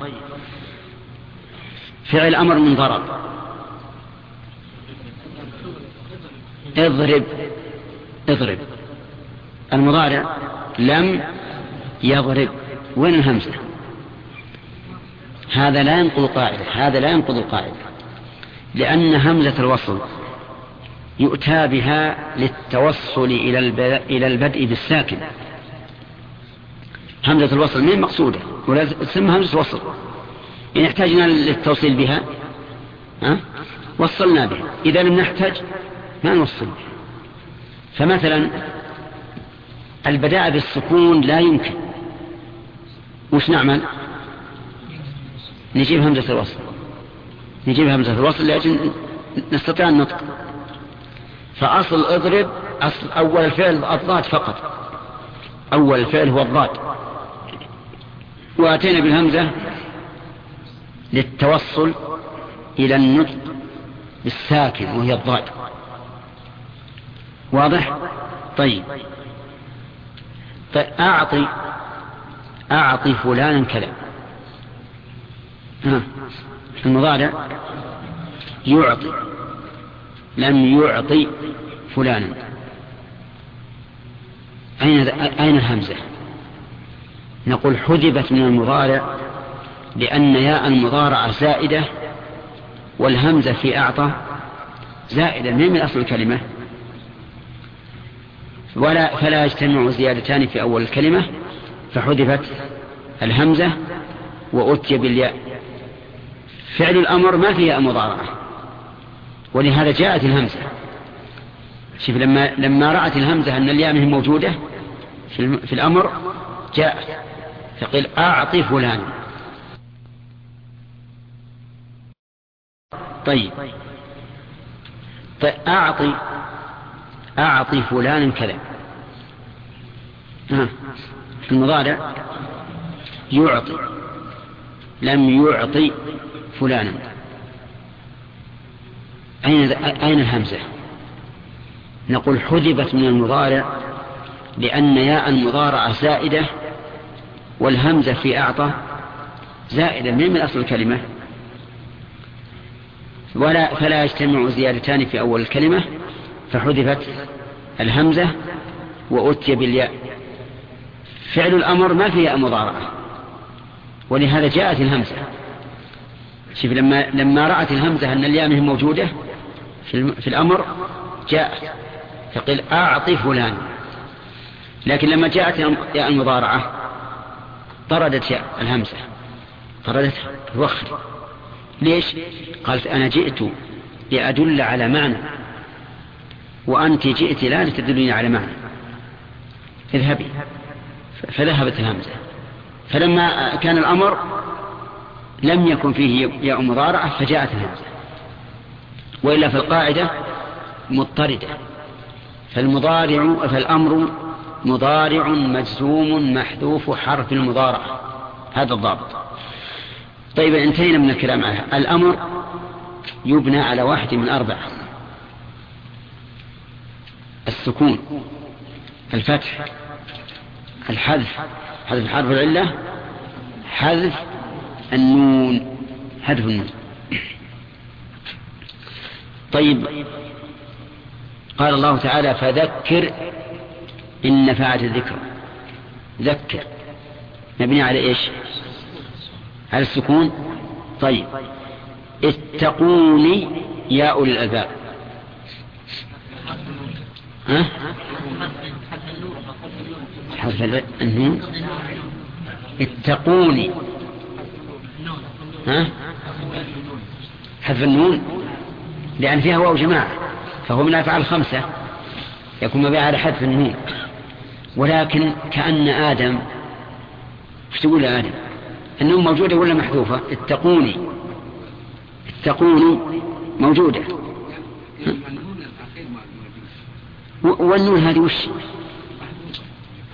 فعل أمر من ضرب اضرب. اضرب. المضارع لم يضرب وين الهمزة هذا لا ينقض القاعدة هذا لا ينقض القاعدة لأن همزة الوصل يؤتى بها للتوصل إلى البدء بالساكن. همزة الوصل من مقصودة؟ ولا تسمى همزة وصل إن احتاجنا للتوصيل بها ها؟ وصلنا بها. إذا لم نحتاج ما نوصل فمثلا البداء بالسكون لا يمكن. وش نعمل؟ نجيب همزة الوصل. نجيب همزة الوصل لأجل نستطيع النطق فأصل اضرب أصل أول الفعل الضاد فقط. أول الفعل هو الضاد. وأتينا بالهمزة للتوصل إلى النطق بالساكن وهي الضاد. واضح؟ طيب. طيب أعطي فلانا كذا ها المضارع يعطي لم يعطي فلانا. أين أين الهمزة؟ نقول حذفت من المضارع لأن ياء المضارعة زائدة والهمزة في أعطى زائدة. من أصل الكلمة؟ ولا فلا يجتمع زيادتان في أول الكلمة فحذفت الهمزة وأتي بالياء. فعل الأمر ما فيه مضارعة ولهذا جاءت الهمزة. شوف لما لما رأت الهمزة أن الياء منه موجودة في الأمر جاءت فقل أعطي فلان. طيب. طيب أعطي أعطي فلانا كذا. ها. المضارع يعطي لم يعطي فلانا. أين أين الهمزة؟ نقول حذفت من المضارع لأن ياء المضارعة زائدة والهمزة في أعطى زائدة. من من أصل الكلمة؟ ولا فلا يجتمع زيادتان في أول الكلمة. فحذفت الهمزة وأتي بالياء. فعل الأمر ما فيه مضارعة ولهذا جاءت الهمزة. شوف لما لما رأت الهمزة أن الياء موجودة في, الأمر جاءت فقل أعطي فلان. لكن لما جاءت ياء المضارعة طردت ياء الهمزة. طردتها الوخر. ليش؟ قالت أنا جئت لأدل على معنى. وأنت جئت لا لتدلني على معنى. اذهبي. فذهبت الهمزة فلما كان الأمر لم يكن فيه ياء مضارعة فجاءت الهمزة وإلا في القاعدة مضطردة. فالمضارع فالأمر مضارع مجزوم محذوف حرف المضارعة. هذا الضابط. طيب انتهينا من الكلام على الأمر يبنى على واحد من أربعة. السكون الفتح الحذف حذف حرف العلة حذف النون حذف النون. طيب قال الله تعالى فذكر إن نفعت الذكر. ذكر. مبني على إيش؟ على السكون. طيب اتقوني يا أولي الألباب. ها؟ حرف النون اتقوني. ها؟ حذف النون. لأن فيها واو جماعة. فهو من الأفعال الخمسة يكون مبني على حذف النون. ولكن كأن آدم إيش تقول آدم؟ النون موجودة ولا محذوفة؟ اتقوني. اتقوني. موجودة. والنون هذه وش؟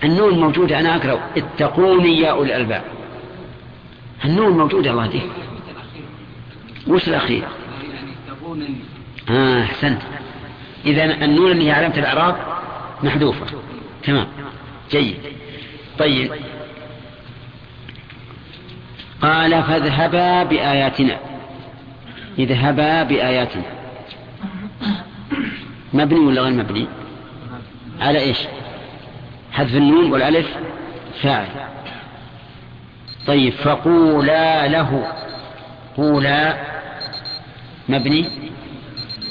النون موجودة أنا أقرأ. اتقوني يا أولي الألباب. النون موجودة الله دي. وش الأخير؟ آه أحسنت. إذا النون اللي هي علامة الإعراب محذوفة. تمام. جيد. طيب. قال فاذهبا بآياتنا. اذهبا بآياتنا. مبني ولا غير مبني؟ على إيش؟ حذف النون والألف فاعل. طيب فقولا له. قولا مبني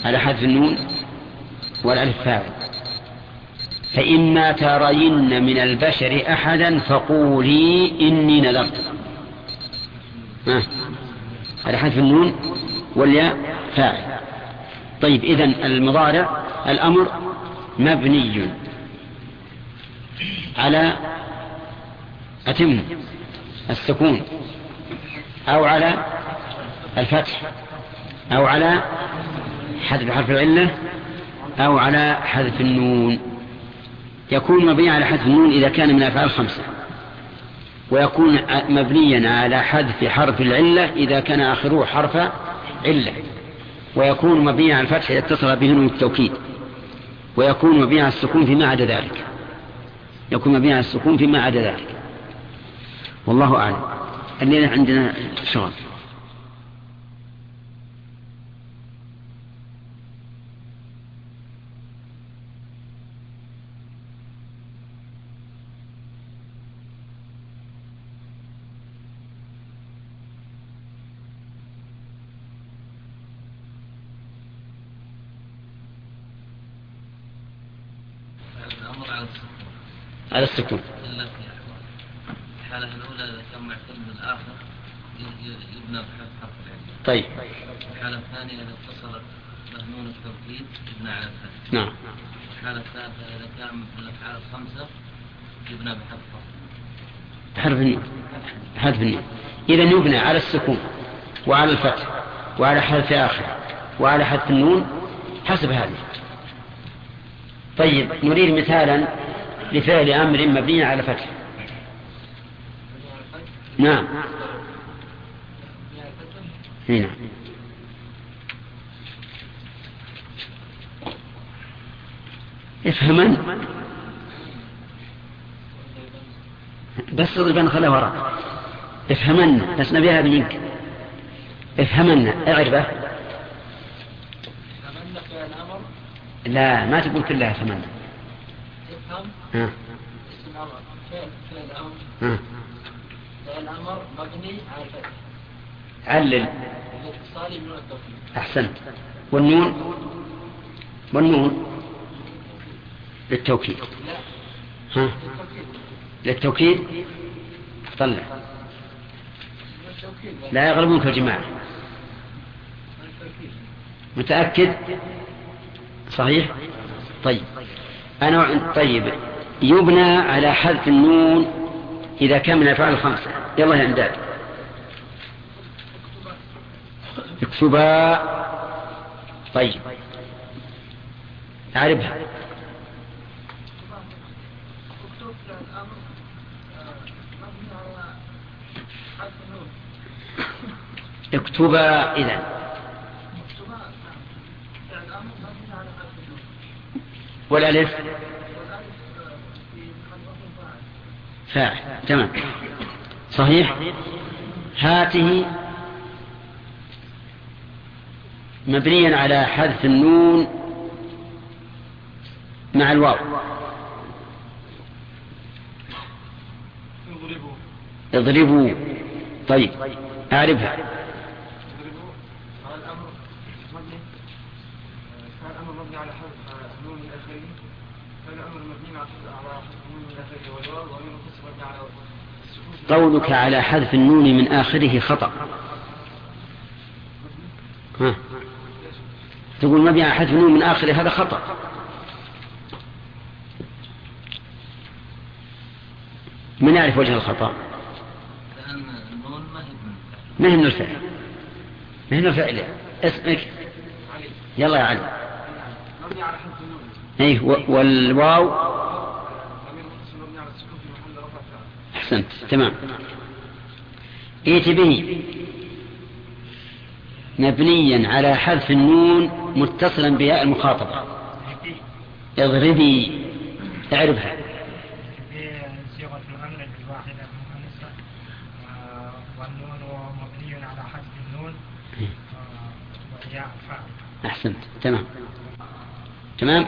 على حذف النون والألف فاعل. فإما ترين من البشر أحدا فقولي إني نذرت. على حذف النون والياء فاعل. طيب إذن المضارع الأمر مبني على أتم السكون أو على الفتح أو على حذف حرف العلة أو على حذف النون. يكون مبني على حذف النون إذا كان من الأفعال الخمسة ويكون مبنيا على حذف حرف العلة إذا كان آخره حرف علة. ويكون مبنيا على الفتح إذا اتصل به نون التوكيد. ويكون مبنيا على السكون فيما عدا ذلك. يكون مبني السكون فيما عدا ذلك. والله أعلم. الليلة عندنا شغل الأمر على السكون على السكون. الحالة الأولى إذا كان يبنى حرف طيب. الحالة الثانية إذا اتصلت مهنون التوكيد يبنى على الفتح نعم. الحالة الثالثة إذا كان من الأفعال الخمسة يبنى بحذف حرف حرف النون. حذف النون. إذا يبنى على السكون وعلى الفتح وعلى حذف آخر وعلى حذف النون حسب هذه. طيب نريد مثالا لفعل أمر مبني على فتح. نعم. نعم افهمن بس اضربن خلاه وراء. افهمن بس نبي هذا منك افهمن اعرفه لا ما تقول كلها افهمن علل. أحسنت. والنون؟ والنون؟ للتوكيد. ها. للتوكيد؟ طلع. لا يغلبونك الجماعة متأكد؟ صحيح؟ طيب. أنا طيب. يبنى على حذف النون إذا كان من الأفعال الخمسة. يلا يا إمداد اكتبا. طيب. أعرفها اكتبا إذا. والألف. فاعل. تمام. صحيح؟ هاته مبنيا على حذف النون مع الواو. اضربوا. طيب. مبني على حذف نون من اخره فعل أمر مبني على حذف نون اخره والواو ومن قولك على حذف النون من آخره خطأ. ها. تقول مبني على حذف النون من آخره هذا خطأ. من يعرف وجه الخطأ؟ ما هي من الفعل. ما هي من الفعل؟ اسمك؟ يلا يا علي. و- والواو ومن القصة مبني على السكون في محل رفع احسنت تمام. ائت به مبنيا على حذف النون متصلا بياء المخاطبة. اضربي. اعرفها أحسنت. تمام. تمام؟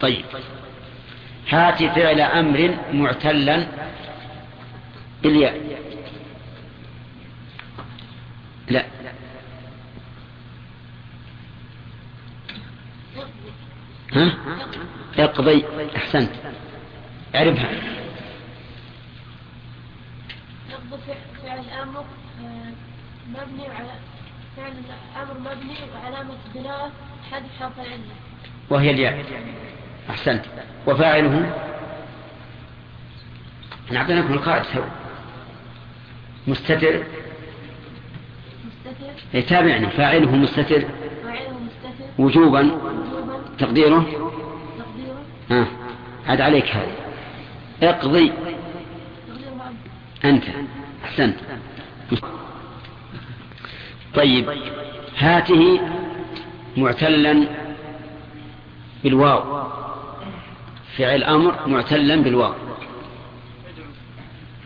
طيب. هات فعل أمر معتلا بالياء. لا. ها؟ اقضي أحسنت. اعرفها فعل الأمر آه، مبني على فعل الأمر مبني وعلامة بناء حذف حرف العلة. وهي الياء. أحسنت. وفاعله؟ إحنا اعطيناكم القاعده مستتر. مستتر. إيه، تابعني فاعله مستتر. فاعله مستتر. وجوبا. وجوبا. تقديره. تقديره. ها عاد عليك هذا. اقضي. أنت. أحسنت. طيب. هاته معتلا بالواو. فعل أمر معتلا بالواو.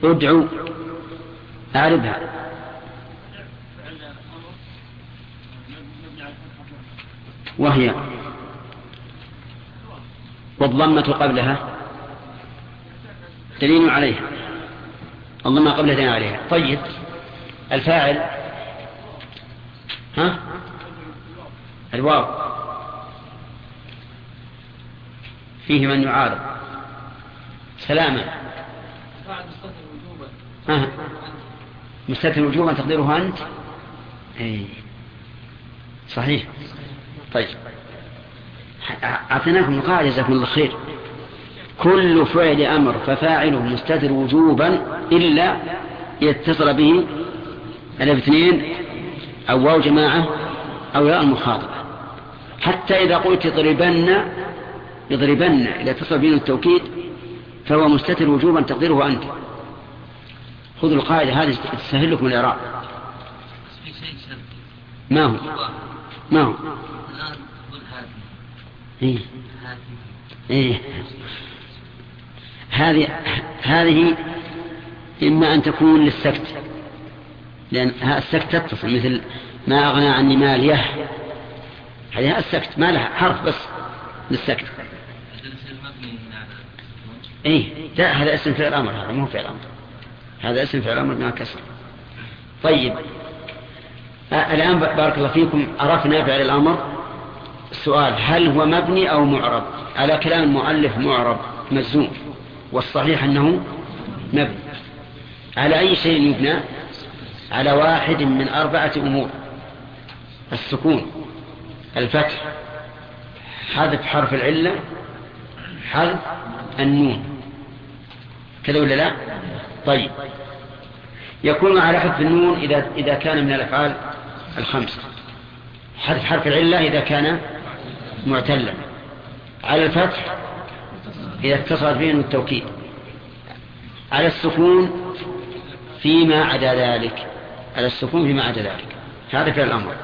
ادعو. أعربها. وهي والضمة قبلها دليل عليها. الضمة قبلها دليل عليها. طيب الفاعل ها؟ الواو. فيه من يعارض. سلاما. فاعل مستتر وجوبا تقديرها أنت؟ أي صحيح. طيب. أعطيناكم القاعدة جزاكم الله خير. كل فعل أمر ففاعله مستتر وجوبا إلا يتصل به ألف اثنين أو واو جماعة أو ياء المخاطبة حتى إذا قلت اضربن اضربن إذا اتصل به التوكيد فهو مستتر وجوبا تقديره أنت. خذوا القاعدة هذه تسهل لكم الإعراب. ما هو. ما هو؟ إيه. هذه إيه. هذه هذه إما أن تكون للسكت لأن السكت تتصل مثل ما أغنى عني ماليه. هذه السكت ما لها حرف بس للسكت. إيه. لا هذا اسم فعل أمر هذا مو فعل أمر. هذا اسم فعل أمر مع كسر. طيب. آه الآن بارك الله فيكم عرفنا فعل الأمر. السؤال هل هو مبني أو معرب؟ على كلام المؤلف معرب مجزوم والصحيح أنه مبني. على أي شيء يبنى؟ على واحد من أربعة أمور. السكون الفتح حذف حرف العلة حذف النون. كذا ولا لا؟ طيب. يكون على حذف النون إذا, إذا كان من الأفعال الخمسة حذف حرف العلة إذا كان معتلا. على الفتح إذا اتصل به التوكيد. على السكون فيما عدا ذلك. على السكون فيما عدا ذلك. هذا فعل الأمر.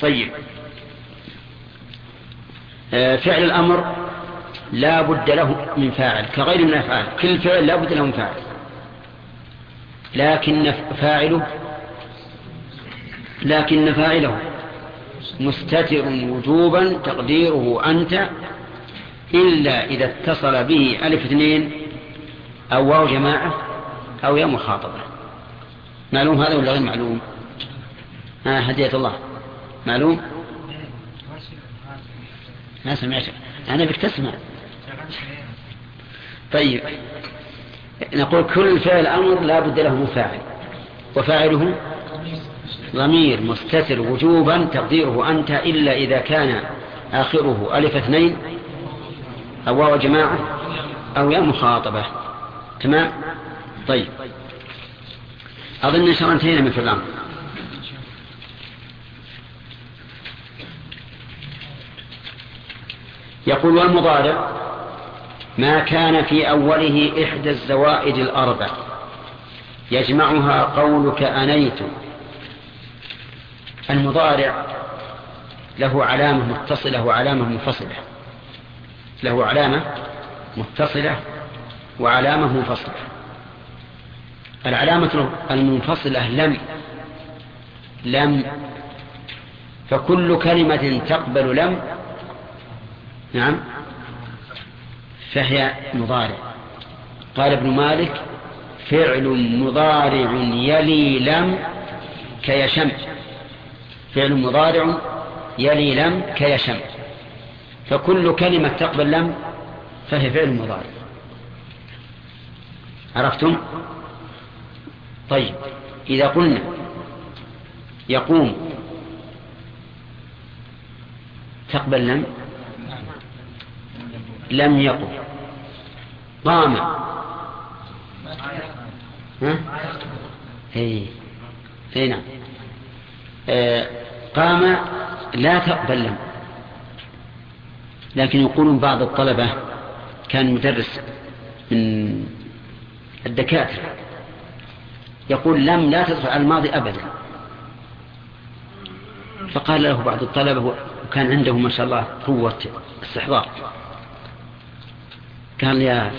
طيب. آه، فعل الأمر لا بد له من فاعل كغير من الأفعال كل فعل لا بد له من فاعل. لكن فاعله لكن فاعله مستتر وجوبا تقديره أنت إلا إذا اتصل به ألف اثنين أو واو جماعة أو يا مخاطبة. معلوم هذا ولا غير معلوم؟ ها هدية الله. معلوم؟ ما سمعت. أنا بك تسمع. طيب. نقول كل فعل أمر لا بد له من فاعل. وفاعله ضمير مستتر وجوبا تقديره أنت إلا إذا كان آخره ألف اثنين أو واو جماعة أو يا مخاطبة. تمام؟ طيب. أظن إن شاء الله انتهينا من في الأمر يقول والمضارع ما كان في أوله إحدى الزوائد الأربع. يجمعها قولك أنيت. المضارع له علامة متصلة وعلامة منفصلة. له علامة متصلة وعلامة منفصلة. العلامة المنفصلة لم لم فكل كلمة تقبل لم نعم. فهي مضارع. قال ابن مالك فعل مضارع يلي لم كيشم. فعل مضارع يلي لم كيشم. فكل كلمة تقبل لم فهي فعل مضارع. عرفتم؟ طيب إذا قلنا يقوم تقبل لم لم يقم قام ها؟ اي نعم. آه قام لا تقبل لم. لكن يقولون بعض الطلبة كان مدرس من الدكاترة يقول لم لا على الماضي أبدا. فقال له بعض الطلبة وكان عنده ما شاء الله قوة استحضار. قال يا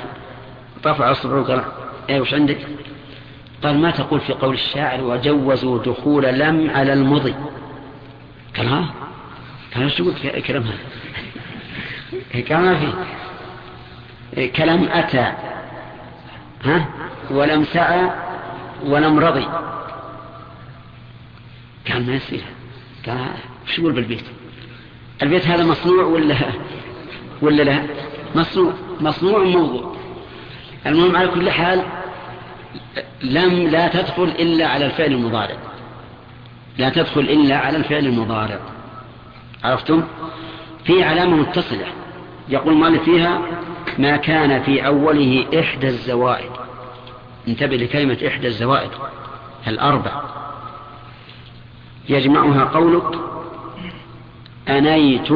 رفع اصبعه قال إيه وش عندك؟ قال ما تقول في قول الشاعر وجوزوا دخول لم على المضي. قال ها؟ قال إيش تقول كلام هذا؟ قال ما في. كلام أتى. ها؟ ولم سعى ولم رضي. قال ما يصير. قال وش يقول بالبيت؟ البيت هذا مصنوع ولا ولا لا؟ مصنوع. مصنوع موضوع. المهم على كل حال لم لا تدخل إلا على الفعل المضارع. لا تدخل إلا على الفعل المضارع. عرفتم؟ في علامة متصلة. يقول مالك فيها ما كان في أوله إحدى الزوائد. انتبه لكلمة إحدى الزوائد. الأربع. يجمعها قولك أنيت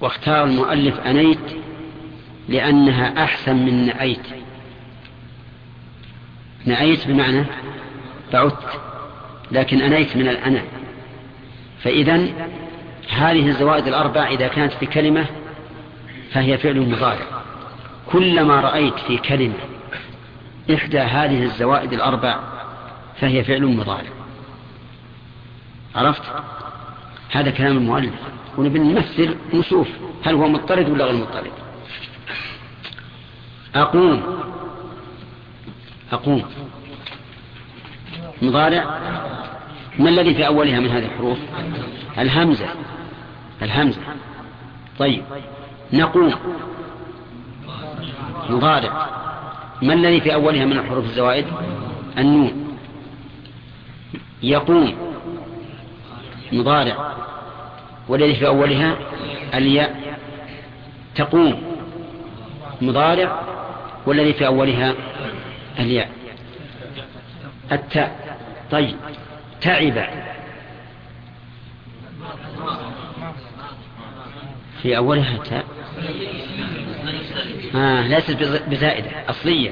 واختار المؤلف أنيت لأنها أحسن من نأيت نأيت بمعنى بعدت لكن أنيت من الأنا. فإذا هذه الزوائد الأربع إذا كانت في كلمة فهي فعل مضارع. كلما رأيت في كلمة إحدى هذه الزوائد الأربع فهي فعل مضارع. عرفت؟ هذا كلام المؤلف. ونبي نمثل نشوف هل هو مضطرد ولا غير مضطرد؟ أقوم. أقوم. مضارع. ما الذي في أولها من هذه الحروف؟ الهمزة. الهمزة. طيب. نقوم. مضارع. ما الذي في أولها من الحروف الزوائد؟ النون. يقوم. مضارع. والذي في أولها الياء تقوم مضارع والذي في أولها الياء. التاء طيب تعب. في أولها تاء آه ليست بزائدة أصلية.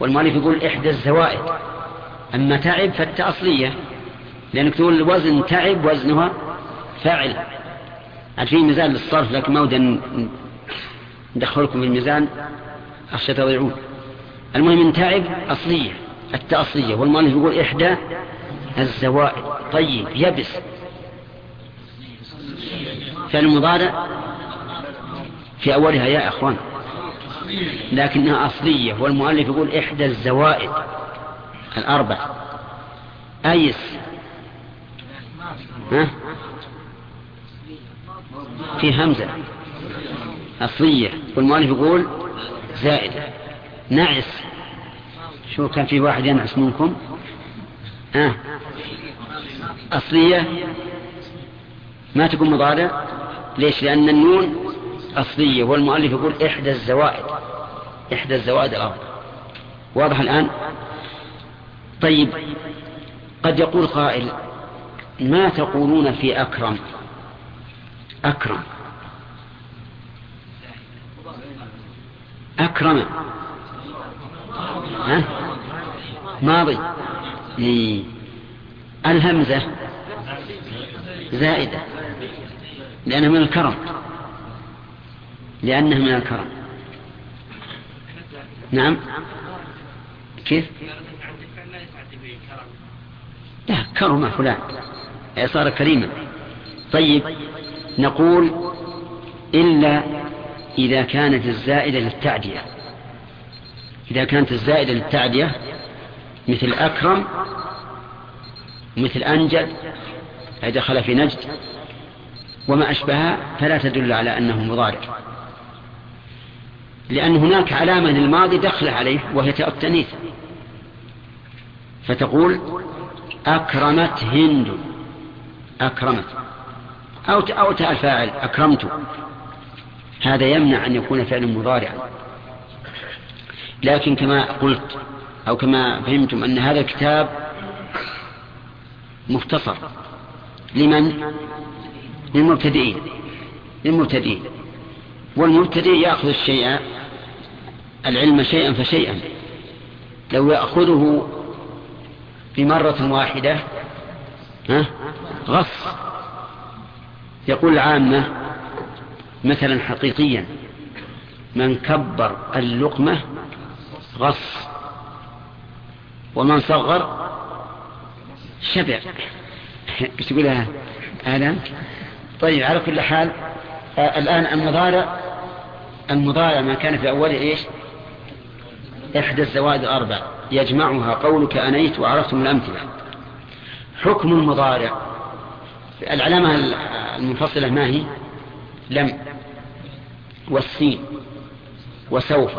والمؤلف يقول إحدى الزوائد. أما تعب فالتاء أصلية لأنك تقول وزن تعب وزنها فاعل. في ميزان للصرف لكن ما ودي ندخلكم في الميزان؟ أخشى تضيعون المهم من تعب أصلية التأصلية. والمؤلف يقول إحدى الزوائد. طيب يبس. فالمضارع في أولها يا أخوان. لكنها أصلية. والمؤلف يقول إحدى الزوائد الأربع. أيس. ها؟ في همزة أصلية والمؤلف يقول زائدة. نعس شو كان في واحد ينعس منكم؟ آه. أصلية. ما تكون مضارع؟ ليش؟ لأن النون أصلية والمؤلف يقول إحدى الزوائد. إحدى الزوائد الأرض. واضح الآن؟ طيب قد يقول قائل ما تقولون في أكرم؟ أكرم. أكرم. ها؟ ماضي. إيه. الهمزة. زائدة. لأنها من الكرم. لأنها من الكرم. نعم. كيف؟ لا كرم فلان. صار كريما. طيب. نقول إلا إذا كانت الزائدة للتعدية. إذا كانت الزائدة للتعدية مثل أكرم مثل أنجد أي دخل في نجد وما أشبهها فلا تدل على أنه مضارع. لأن هناك علامة للماضي دخل عليه وهي تاء التأنيث. فتقول أكرمت هند. أكرمت. أو أو تاء الفاعل أكرمت. هذا يمنع أن يكون فعلا مضارعا. لكن كما قلت أو كما فهمتم أن هذا الكتاب مختصر. لمن؟ للمبتدئين. للمبتدئين. والمبتدئ يأخذ الشيء العلم شيئا فشيئا. لو يأخذه بمرة واحدة ها غص. يقول العامة مثلا حقيقيا من كبر اللقمة غص ومن صغر شبع. إيش تقولها هذا طيب على كل حال آه الآن المضارع المضارع ما كان في أوله إيش؟ إحدى الزوائد الأربع يجمعها قولك أنيت وعرفتم الأمثلة. حكم المضارع. العلامة المنفصلة ما هي؟ لم. والسين وسوف.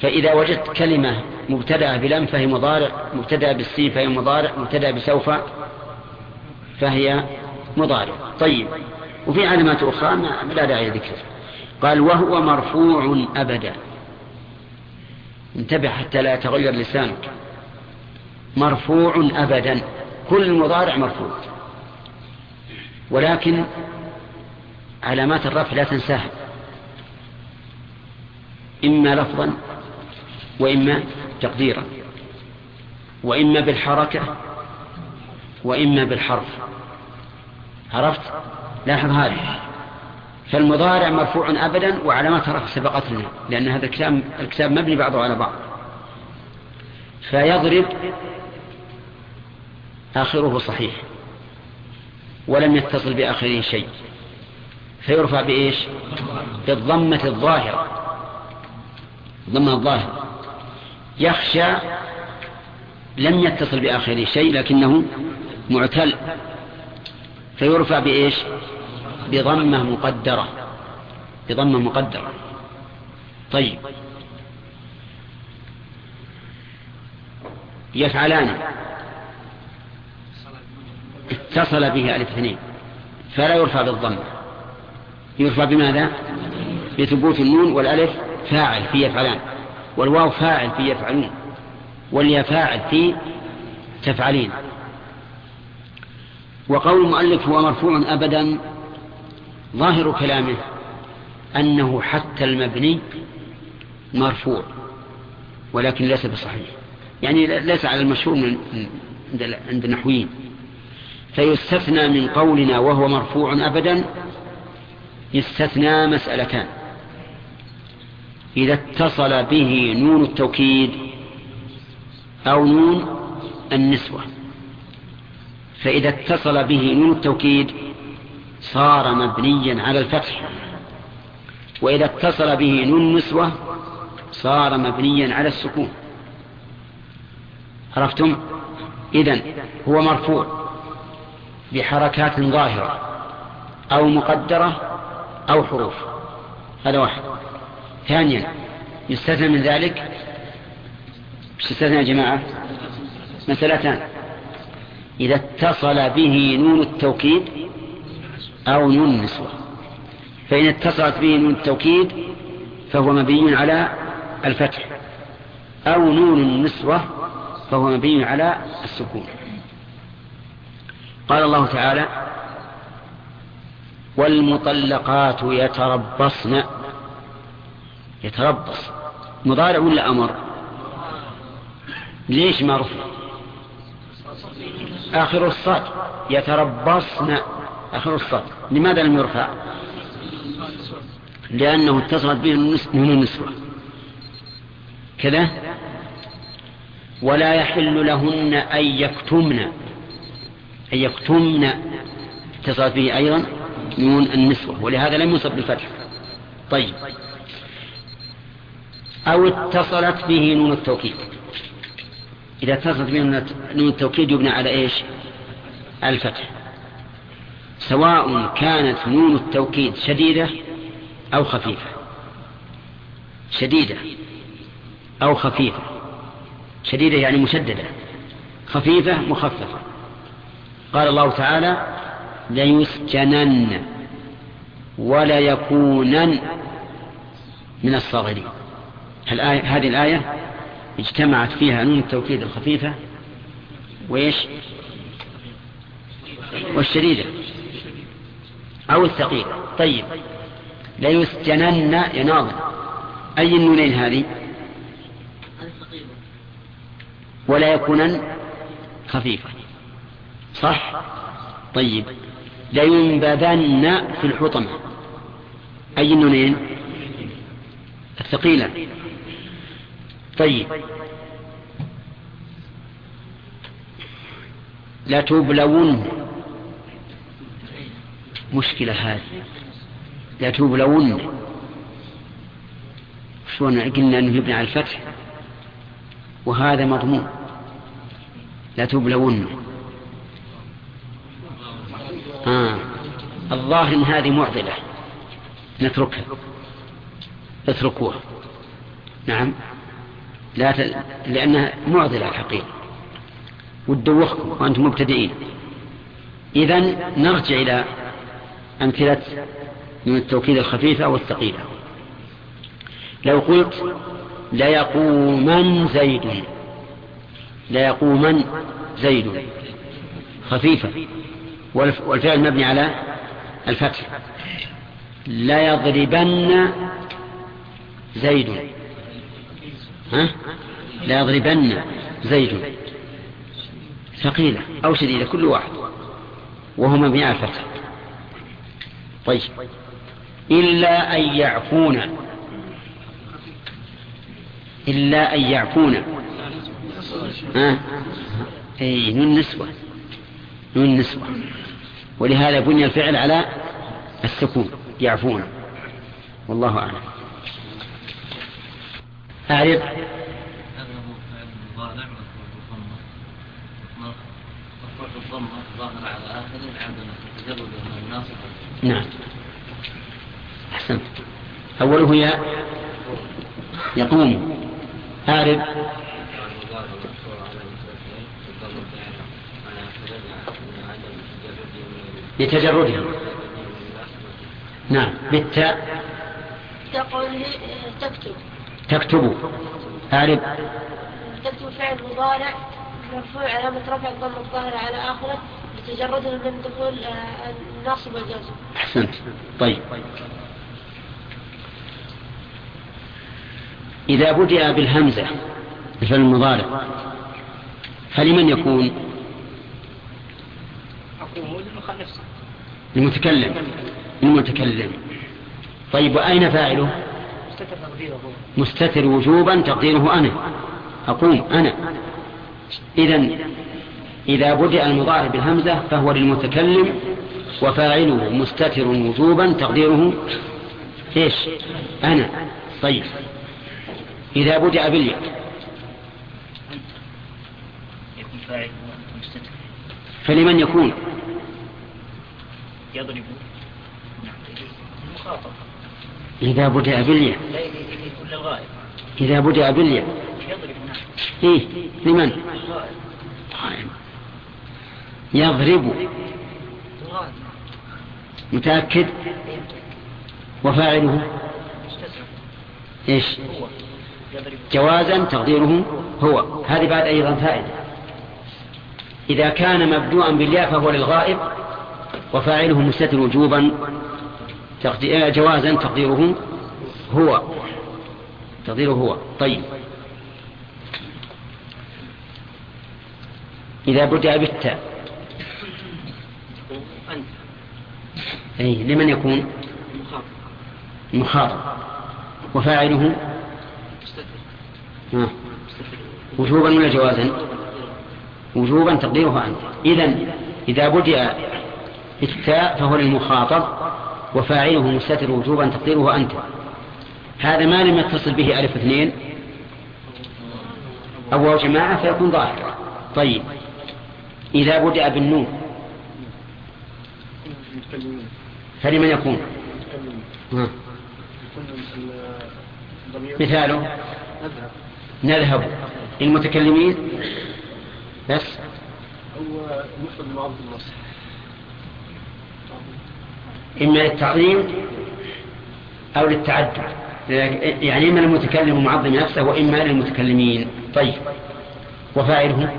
فإذا وجدت كلمة مبتدأة بلم فهي مضارع مبتدأة بالسين فهي مضارع مبتدأة بسوف فهي مضارع. طيب. وفي علامات أخرى ما لا داعي ذكرها قال وهو مرفوع أبدا. انتبه حتى لا يتغير لسانك. مرفوع أبدا. كل المضارع مرفوع. ولكن علامات الرفع لا تنساها. إما لفظا وإما تقديرا وإما بالحركة وإما بالحرف. عرفت؟ لاحظ هذه فالمضارع مرفوع أبدا وعلامات رفع سبقت لنا لأن هذا الكتاب, الكتاب مبني بعضه على بعض. فيضرب آخره صحيح. ولم يتصل بآخره شيء. فيرفع بإيش؟ بالضمة الظاهرة. ضمة الظاهرة. يخشى لم يتصل بآخره شيء لكنه معتل. فيرفع بإيش؟ بضمة مقدرة. بضمة مقدرة. طيب. يفعلان. اتصل به ألف اثنين فلا يرفع بالضمة يرفع بماذا؟ بثبوت النون والألف فاعل في يفعلان. والواو فاعل في يفعلون. واليا فاعل في تفعلين. وقول المؤلف هو مرفوع أبدا. ظاهر كلامه أنه حتى المبني مرفوع ولكن ليس بصحيح. يعني ليس على المشهور من عند النحويين. فيستثنى من قولنا وهو مرفوع أبدا يستثنى مسألتان. إذا اتصل به نون التوكيد أو نون النسوة. فإذا اتصل به نون التوكيد صار مبنيا على الفتح. وإذا اتصل به نون النسوة صار مبنيا على السكون. عرفتم؟ إذن هو مرفوع. بحركات ظاهرة أو مقدرة أو حروف. هذا واحد. ثانيا يستثنى من ذلك يستثنى يا جماعة؟ مسألتان إذا اتصل به نون التوكيد أو نون النسوة. فإن اتصلت به نون التوكيد فهو مبني على الفتح أو نون النسوة فهو مبني على السكون. قال الله تعالى والمطلقات يتربصن. يتربص. مضارع ولا أمر؟ ليش ما رفع آخر الصاد. يتربصن. آخر الصاد. لماذا لم يرفع؟ لأنه اتصلت به من النسوة. كذا؟ ولا يحل لهن أن يكتمن. أن يكتمن اتصلت به أيضا نون النسوة ولهذا لم يصب بالفتح. طيب. أو اتصلت به نون التوكيد. إذا اتصلت به نون التوكيد يبنى على إيش؟ الفتح. سواء كانت نون التوكيد شديدة أو خفيفة. شديدة أو خفيفة. شديدة يعني مشددة. خفيفة مخففة. قال الله تعالى ليسجنن ولا يكونن من الصاغرين. هذه الآية اجتمعت فيها نون التوكيد الخفيفة وإيش؟ والشديدة أو الثقيلة. طيب. ليسجنن يا ناظر أي النونين هذه؟ ولا يكونن خفيفة. صح؟ طيب. لينبذن في الحطمة. أي النونين الثقيلة. طيب. لا تبلون. مشكلة هذه. لا تبلون. شلون؟ قلنا إنه يبنى على الفتح. وهذا مضمون. لا تبلون. آه. الظاهر إن هذه معضلة. نتركها. اتركوها. نعم. لا ت... لأنها معضلة الحقيقة وتدوخكم وأنتم مبتدئين. إذا نرجع إلى أمثلة من التوكيد الخفيفة والثقيلة لو قلت ليقومن زيد. ليقومن زيد. خفيفة. والفعل مبني على الفتح. ليضربن زيد. ها؟ ليضربن زيد. ثقيلة. أو شديدة. كل واحد. وهو مبني على الفتح. طيب. إلا أن يعفون. إلا أن يعفون. ها؟ أي نون نسوة. نون نسوة. ولهذا بني الفعل على السكون يعفون. والله أعلم. أعرف نعم. أحسنت. أوله يا يقوم. أعرف لتجرده. نعم بالتاء. تقول تكتب. تكتب. أعرف تكتب فعل مضارع مرفوع علامة رفع الضم الظاهرة على آخره لتجرده من دخول آه، الناصب والجازم أحسنت. طيب. إذا بدأ بالهمزة الفعل المضارع فلمن يكون؟ المتكلم. المتكلم. طيب وأين فاعله؟ مستتر وجوبا تقديره أنا. أقوم أنا. إذا إذا بدأ المضارع بالهمزة فهو للمتكلم وفاعله مستتر وجوبا تقديره إيش؟ أنا. طيب. إذا بدأ بالياء. فلمن يكون؟ يضرب. إذا بدأ بالياء. إذا بدأ بالياء. إيه لمن. يضرب. متأكد؟ وفاعله؟ إيش؟ جوازا تقديره هو. هذه بعد أيضا فائدة. إذا كان مبدوءا بالياء فهو للغائب. وفاعله مستتر وجوبا آه، جوازا تقديره هو. تقديره هو. طيب. إذا بدأ بالتاء. أي لمن يكون؟ مخاطب وفاعله؟ آه. وجوبا ولا جوازا؟ وجوبا تقديره أنت. إذا إذا بدأ بالتاء فهو للمخاطب وفاعله مستتر وجوبا تقديره أنت. هذا ما لم يتصل به ألف اثنين. أو جماعة فيكون ظاهر طيب. إذا بدأ المتكلمين فلمن يكون؟ مثاله. نذهب. المتكلمين؟ بس. هو المفرد المعروف النص. إما للتعظيم أو للتعدد يعني إما للمتكلم معظم نفسه وإما للمتكلمين. طيب. وفاعله؟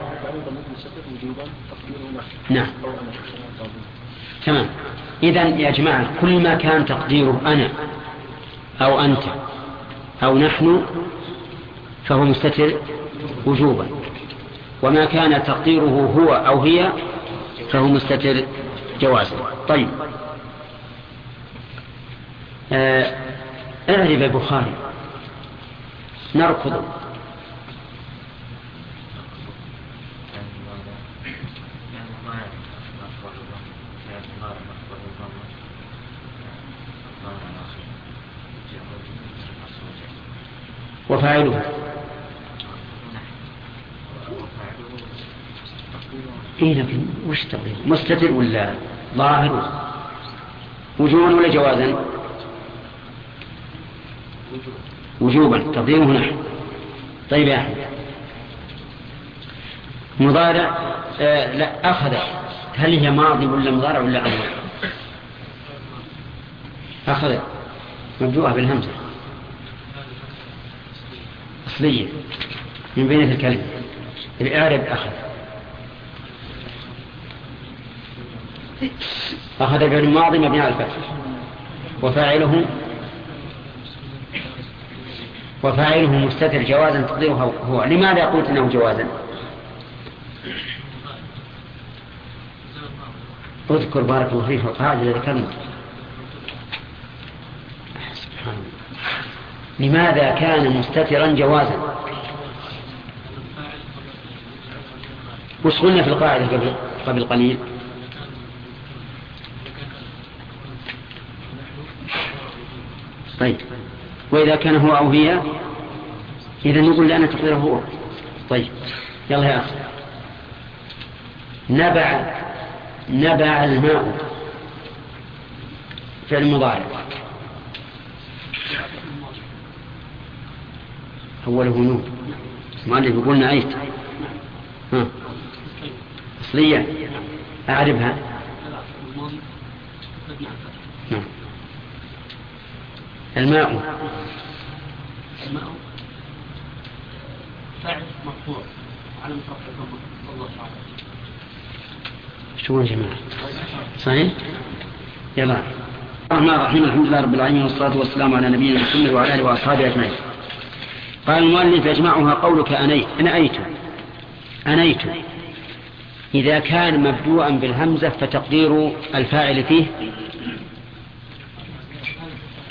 نعم. تمام. إذا يا جماعة كل ما كان تقديره أنا أو أنت أو نحن فهو مستتر وجوبا. وما كان تقديره هو أو هي فهو مستتر جوازا. طيب. آه، اعرف البخاري نركض. وفاعله. إيه لكن وش تقدير مستتر ولا ظاهر؟ وجوبا ولا جوازا؟ وجوبا تقديره نحن طيب يا أحمد. مضارع آه لا أخذ. هل هي ماضي ولا مضارع ولا أمر أخذ. مبدوءة بالهمزة. أصلية. من بين الكلمة. الإعراب أخذ. أخذ فعل ماضي مبني على الفتح. وفاعله وفاعله مستتر جوازا تقديره هو لماذا قلت إنه جوازا؟ اذكر بارك الله فيك القاعدة الذي ذكرنا. لماذا كان مستترا جوازا؟ وش قلنا في القاعدة قبل قبل قليل؟ طيب. وإذا كان هو أو هي إذا نقول لأن تقديره هو. طيب يلا يا أخي. نبع نبع الماء. فعل مضارع. أوله نون. مؤلف يقول نعيت ها. أصلية. أعرفها نعم. الماء فاعل مرفوع على مصرف الله تعالى شو يا جماعة. صحيح؟ يلا. الرحمن الرحيم الحمد لله رب العالمين والصلاة والسلام على نبينا محمد وعلى آله وأصحابه أجمعين. قال المؤلف يجمعها قولك أنيت أنأيت أنيت. إذا كان مبدوءا بالهمزة فتقدير الفاعل فيه.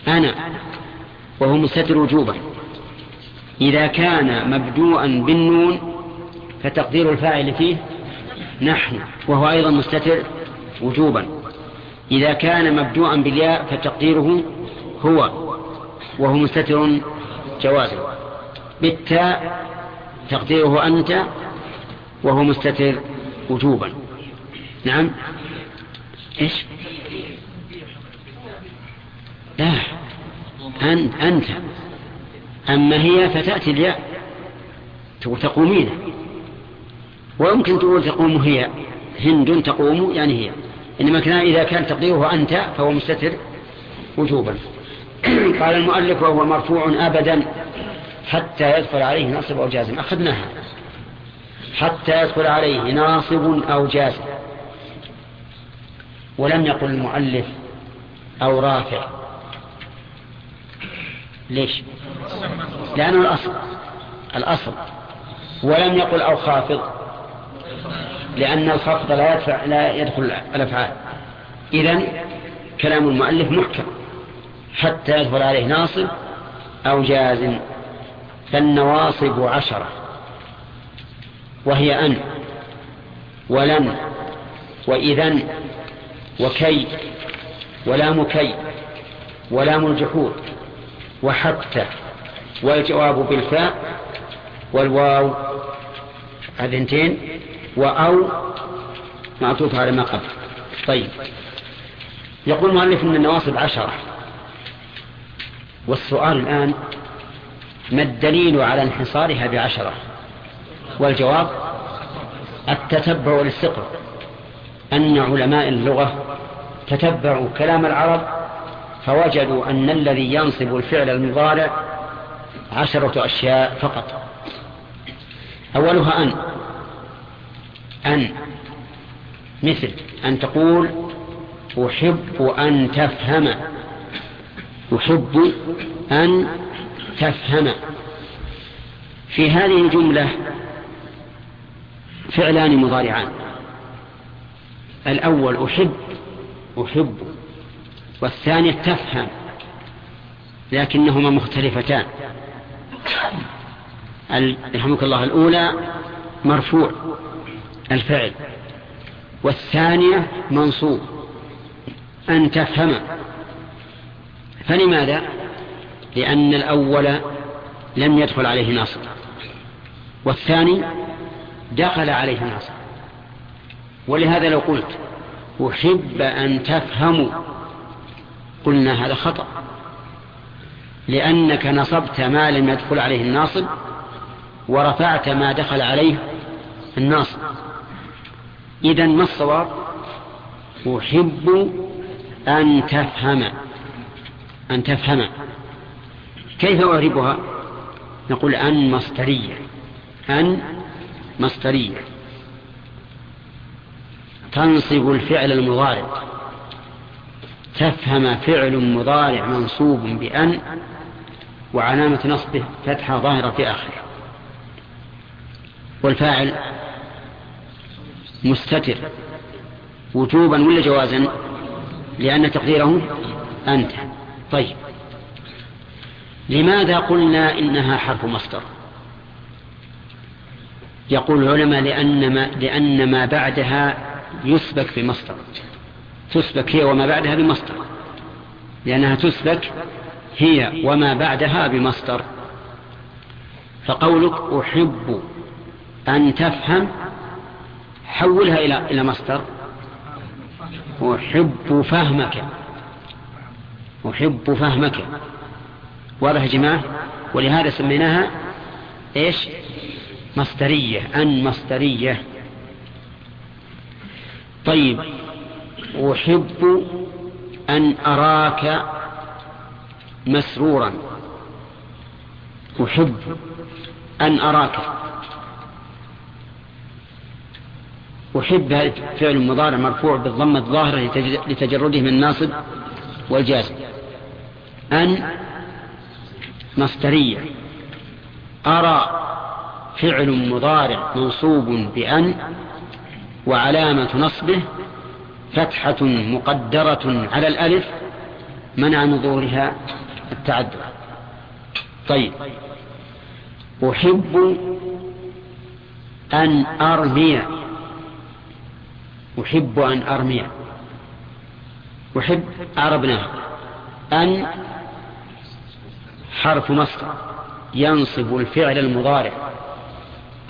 أنا. وهو مستتر وجوبا. إذا كان مبدوءا بالنون فتقدير الفاعل فيه نحن وهو أيضا مستتر وجوبا. إذا كان مبدوءا بالياء فتقديره هو وهو مستتر جوازا. بالتاء تقديره أنت وهو مستتر وجوبا. نعم؟ إيش؟ لا أنت, أنت. أما هي فتأتي الياء تقومين. ويمكن تقول تقوم هي. هند تقوم يعني هي. إنما كان إذا كان تقديره أنت فهو مستتر وجوبا. قال المؤلف وهو مرفوع أبدا حتى يدخل عليه ناصب أو جازم. أخذناها. حتى يدخل عليه ناصب أو جازم. ولم يقل المؤلف أو رافع. ليش؟ لأنه الأصل. الأصل. ولم يقل أو خافض. لأن الخفض لا يدفع لا يدخل الأفعال. إذن كلام المؤلف محكم. حتى يدخل عليه ناصب أو جازم فالنواصب عشرة. وهي أن ولن وإذن وكي ولام كي ولام الجحود وحتى والجواب بالفاء والواو. اذنتين وأو معطوف على ما قبل. طيب. يقول المؤلف ان النواصب عشرة. والسؤال الآن ما الدليل على انحصارها بعشرة؟ والجواب التتبع والاستقراء أن علماء اللغة تتبعوا كلام العرب فوجدوا أن الذي ينصب الفعل المضارع عشرة أشياء فقط. أولها أن أن مثل أن تقول أحب أن تفهم. أحب أن تفهم. في هذه الجملة فعلان مضارعان. الأول أحب أحب والثانية تفهم لكنهما مختلفتان. يرحمك الله الأولى مرفوع. الفعل. والثانية منصوب. أن تفهم. فلماذا؟ لأن الأول لم يدخل عليه ناصر والثاني دخل عليه ناصر ولهذا لو قلت أحب أن تفهموا قلنا هذا خطأ. لأنك نصبت ما لم يدخل عليه الناصب ورفعت ما دخل عليه الناصب. إذا ما الصواب؟ أحب أن تفهم. أن تفهم. كيف أعربها؟ نقول أن مصدرية. أن مصدرية. تنصب الفعل المضارع. تفهم فعل مضارع منصوب بأن وعلامة نصبه فتحة ظاهرة في آخره. والفاعل مستتر. وجوبا ولا جوازا؟ لأن تقديره أنت. طيب. لماذا قلنا إنها حرف مصدر؟ يقول العلماء لأن ما, لأن ما بعدها يسبك بمصدر. تسبك هي وما بعدها بمصدر. لأنها تسبك هي وما بعدها بمصدر. فقولك أحب أن تفهم حولها إلى إلى مصدر. أحب فهمك. أحب فهمك. واضح يا جماعة؟ ولهذا سميناها إيش؟ مصدرية. أن مصدرية. طيب. أحب أن أراك مسرورا. أحب أن أراك. أحب فعل مضارع مرفوع بالضمة الظاهرة لتجرده من الناصب والجازم أن مصدرية. أرى فعل مضارع منصوب بأن وعلامة نصبه فتحة مقدرة على الألف منع من ظهورها التعدد طيب. أحب أن أرمي أحب أن أرمي. أحب عربناه أن حرف مصدر ينصب الفعل المضارع.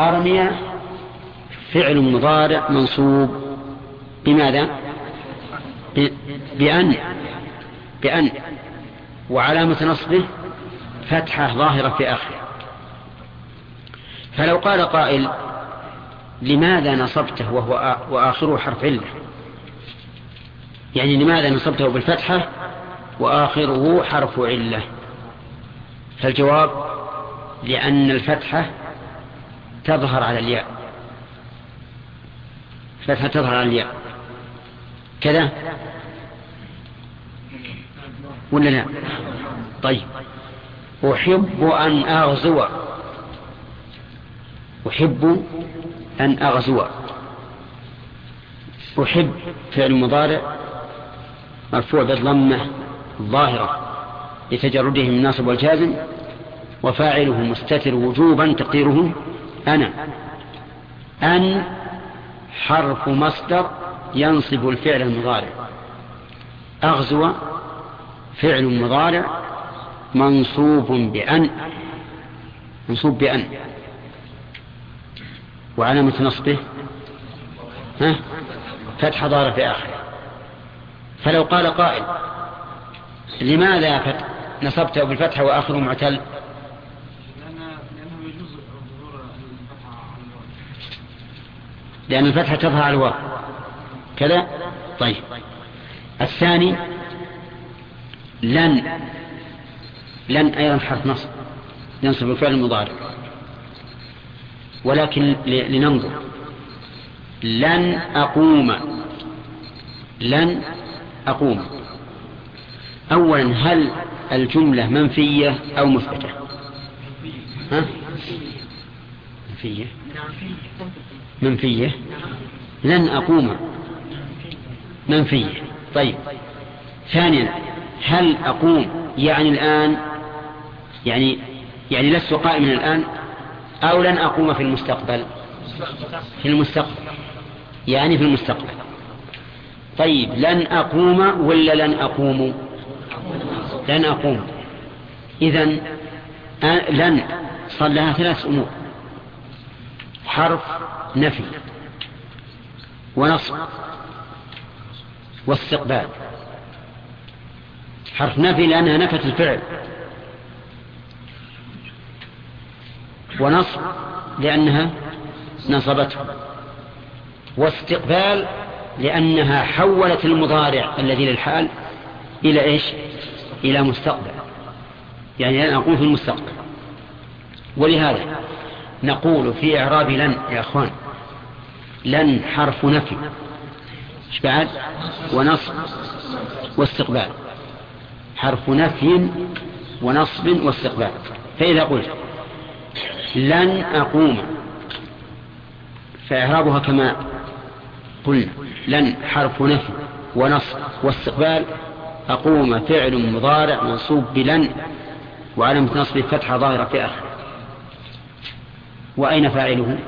أرمي فعل مضارع منصوب بماذا؟ بأن. بأن. وعلامة نصبه فتحة ظاهرة في آخره. فلو قال قائل لماذا نصبته وهو وآخره حرف علة؟ يعني لماذا نصبته بالفتحة وآخره حرف علة؟ فالجواب لأن الفتحة تظهر على الياء. الفتحة تظهر على الياء. كذا؟ ولا لا؟ طيب. أحب أن أغزو. أحب أن أغزو. أحب فعل مضارع مرفوع بالضمة الظاهرة لتجرده من الناصب والجازم وفاعله مستتر وجوبا تقديره أنا. أن حرف مصدر ينصب الفعل المضارع. أغزو فعل مضارع منصوب بأن منصوب بأن. وعلامة نصبه ها؟ فتح ضار في آخره. فلو قال قائل لماذا نصبته بالفتحة وآخره معتل؟ لأن الفتحة تظهر على الواو. كذا؟ طيب. الثاني لن لن أيضا حرف نصب ينصب الفعل المضارع. ولكن لننظر. لن أقوم. لن أقوم. أولا هل الجملة منفية أو مثبتة؟ منفية. منفية. لن أقوم. منفية. طيب. ثانيا هل أقوم؟ يعني الآن يعني يعني لست قائما الآن؟ أو لن أقوم في المستقبل. في المستقبل. يعني في المستقبل. طيب لن أقوم ولا لن أقوم؟ لن أقوم. إذا لن. صار لها ثلاث أمور. حرف نفي. ونصب. واستقبال. حرف نفي لأنها نفت الفعل. ونصب لأنها نصبته. واستقبال لأنها حولت المضارع الذي للحال إلى إيش؟ إلى مستقبل. يعني أنا أقول في المستقبل. ولهذا نقول في إعراب لن يا أخوان لن حرف نفي. إيش بعد؟ ونصب واستقبال. حرف نفي ونصب واستقبال. فإذا قلت لن أقوم. فإعرابها كما قلنا لن حرف نفي ونصب واستقبال أقوم فعل مضارع منصوب بلن وعلامة نصب فتحة ظاهرة في آخر. وأين فاعله؟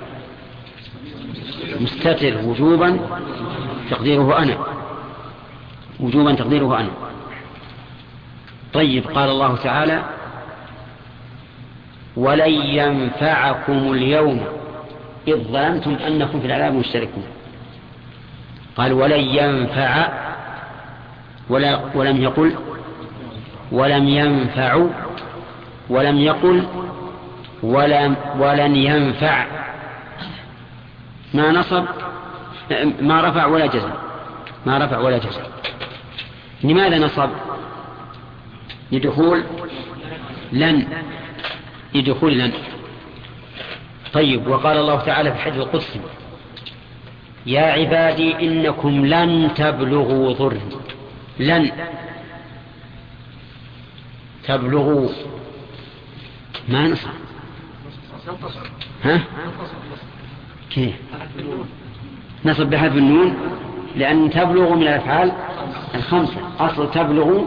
مستتر وجوبا تقديره أنا. وجوبا تقديره أنا. طيب قال الله تعالى ولن ينفعكم اليوم إذ ظننتم أنكم في العذاب مشتركون. قال ولن ينفع ولا ولم يقل ولم ينفع ولم يقل ولم ولن ينفع. ما نصب ما رفع ولا جزم. ما رفع ولا جزم. لماذا نصب؟ لدخول لن لدخول لن طيب وقال الله تعالى في حديث القدس يا عبادي إنكم لن تبلغوا ضر لن تبلغوا. ما نصب ها؟ كيف؟ نصب بحذف النون لأن تبلغ من الأفعال الخمسة. أصل تبلغ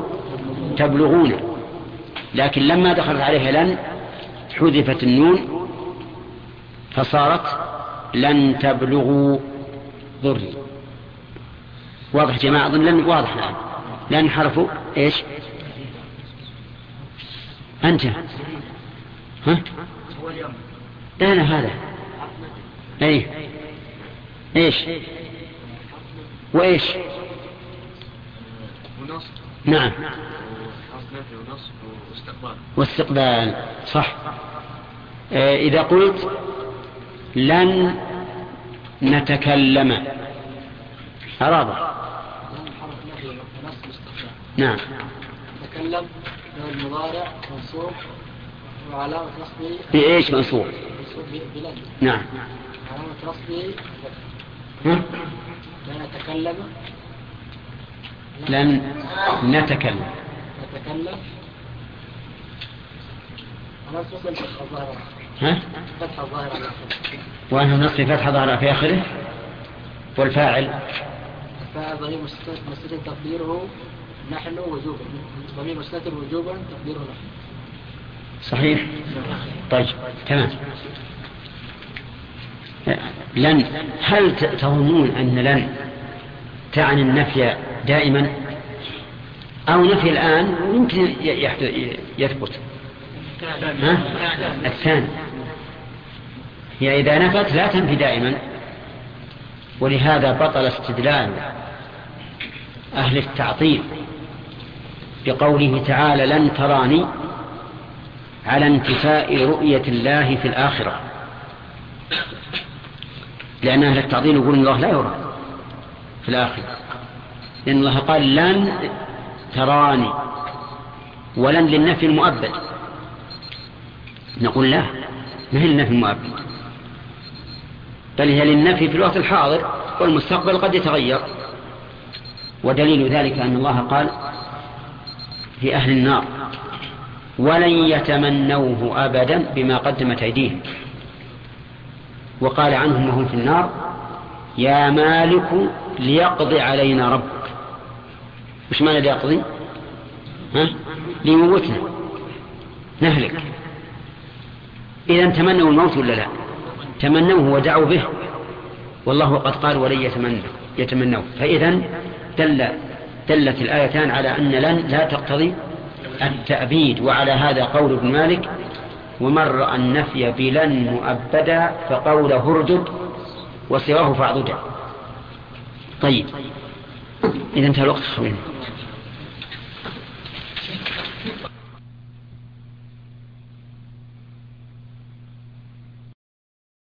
تبلغون. لكن لما دخلت عليها لن حذفت النون فصارت لن تبلغوا ضري. واضح جماعة؟ أظن لن واضح الآن. لن حرف إيش؟ أنت. ها؟ لا لا هذا. أي. إيش؟ وإيش؟ ونصب نعم. واستقبال صح. آه، إذا قلت لن نتكلم. أراضى نعم. تكلم المضارع منصوب وعلامة نصبه بإيش منصوب؟ منصوب بلن نعم. علامة نصبه؟ لا نتكلم. لن نتكلم. نتكلم. ها؟ على الآخر. وأنه نصف فتحة ظهر في آخره؟ والفاعل؟ فاعل ضمير مستتر تقديره نحن وجوبا. ضمير مستتر وجوبا تقديره نحن. صحيح؟ طيب تمام. لن هل تظنون أن لن تعني النفي دائما أو نفي الآن يمكن يثبت. ها؟ الثاني. هي إذا نفت لا تنفي دائما. ولهذا بطل استدلال أهل التعطيل بقوله تعالى لن تراني على انتفاء رؤية الله في الآخرة. لأن أهل التعطيل يقولون الله لا يرى في الآخرة. لأن الله قال لن تراني ولن للنفي المؤبد. نقول لا ما هي للنفي المؤبد؟ بل هي للنفي في الوقت الحاضر والمستقبل قد يتغير. ودليل ذلك أن الله قال في أهل النار ولن يتمنوه أبدا بما قدمت أيديهم. وقال عنهم وهم في النار يا مالك ليقضي علينا ربك. وش معنى ليقضي ها؟ ليموتنا. نهلك. إذا تمنوا الموت ولا لا؟ تمنوه ودعوا به. والله قد قال ولن يتمنى يتمنوا فإذا دل دلت الآيتان على أن لن لا تقتضي التأبيد. وعلى هذا قول ابن مالك ومن رأى النفي بلن مؤبدا فقوله اردد وسواه فاعضدا طيب. إذا انتهى الوقت خوينا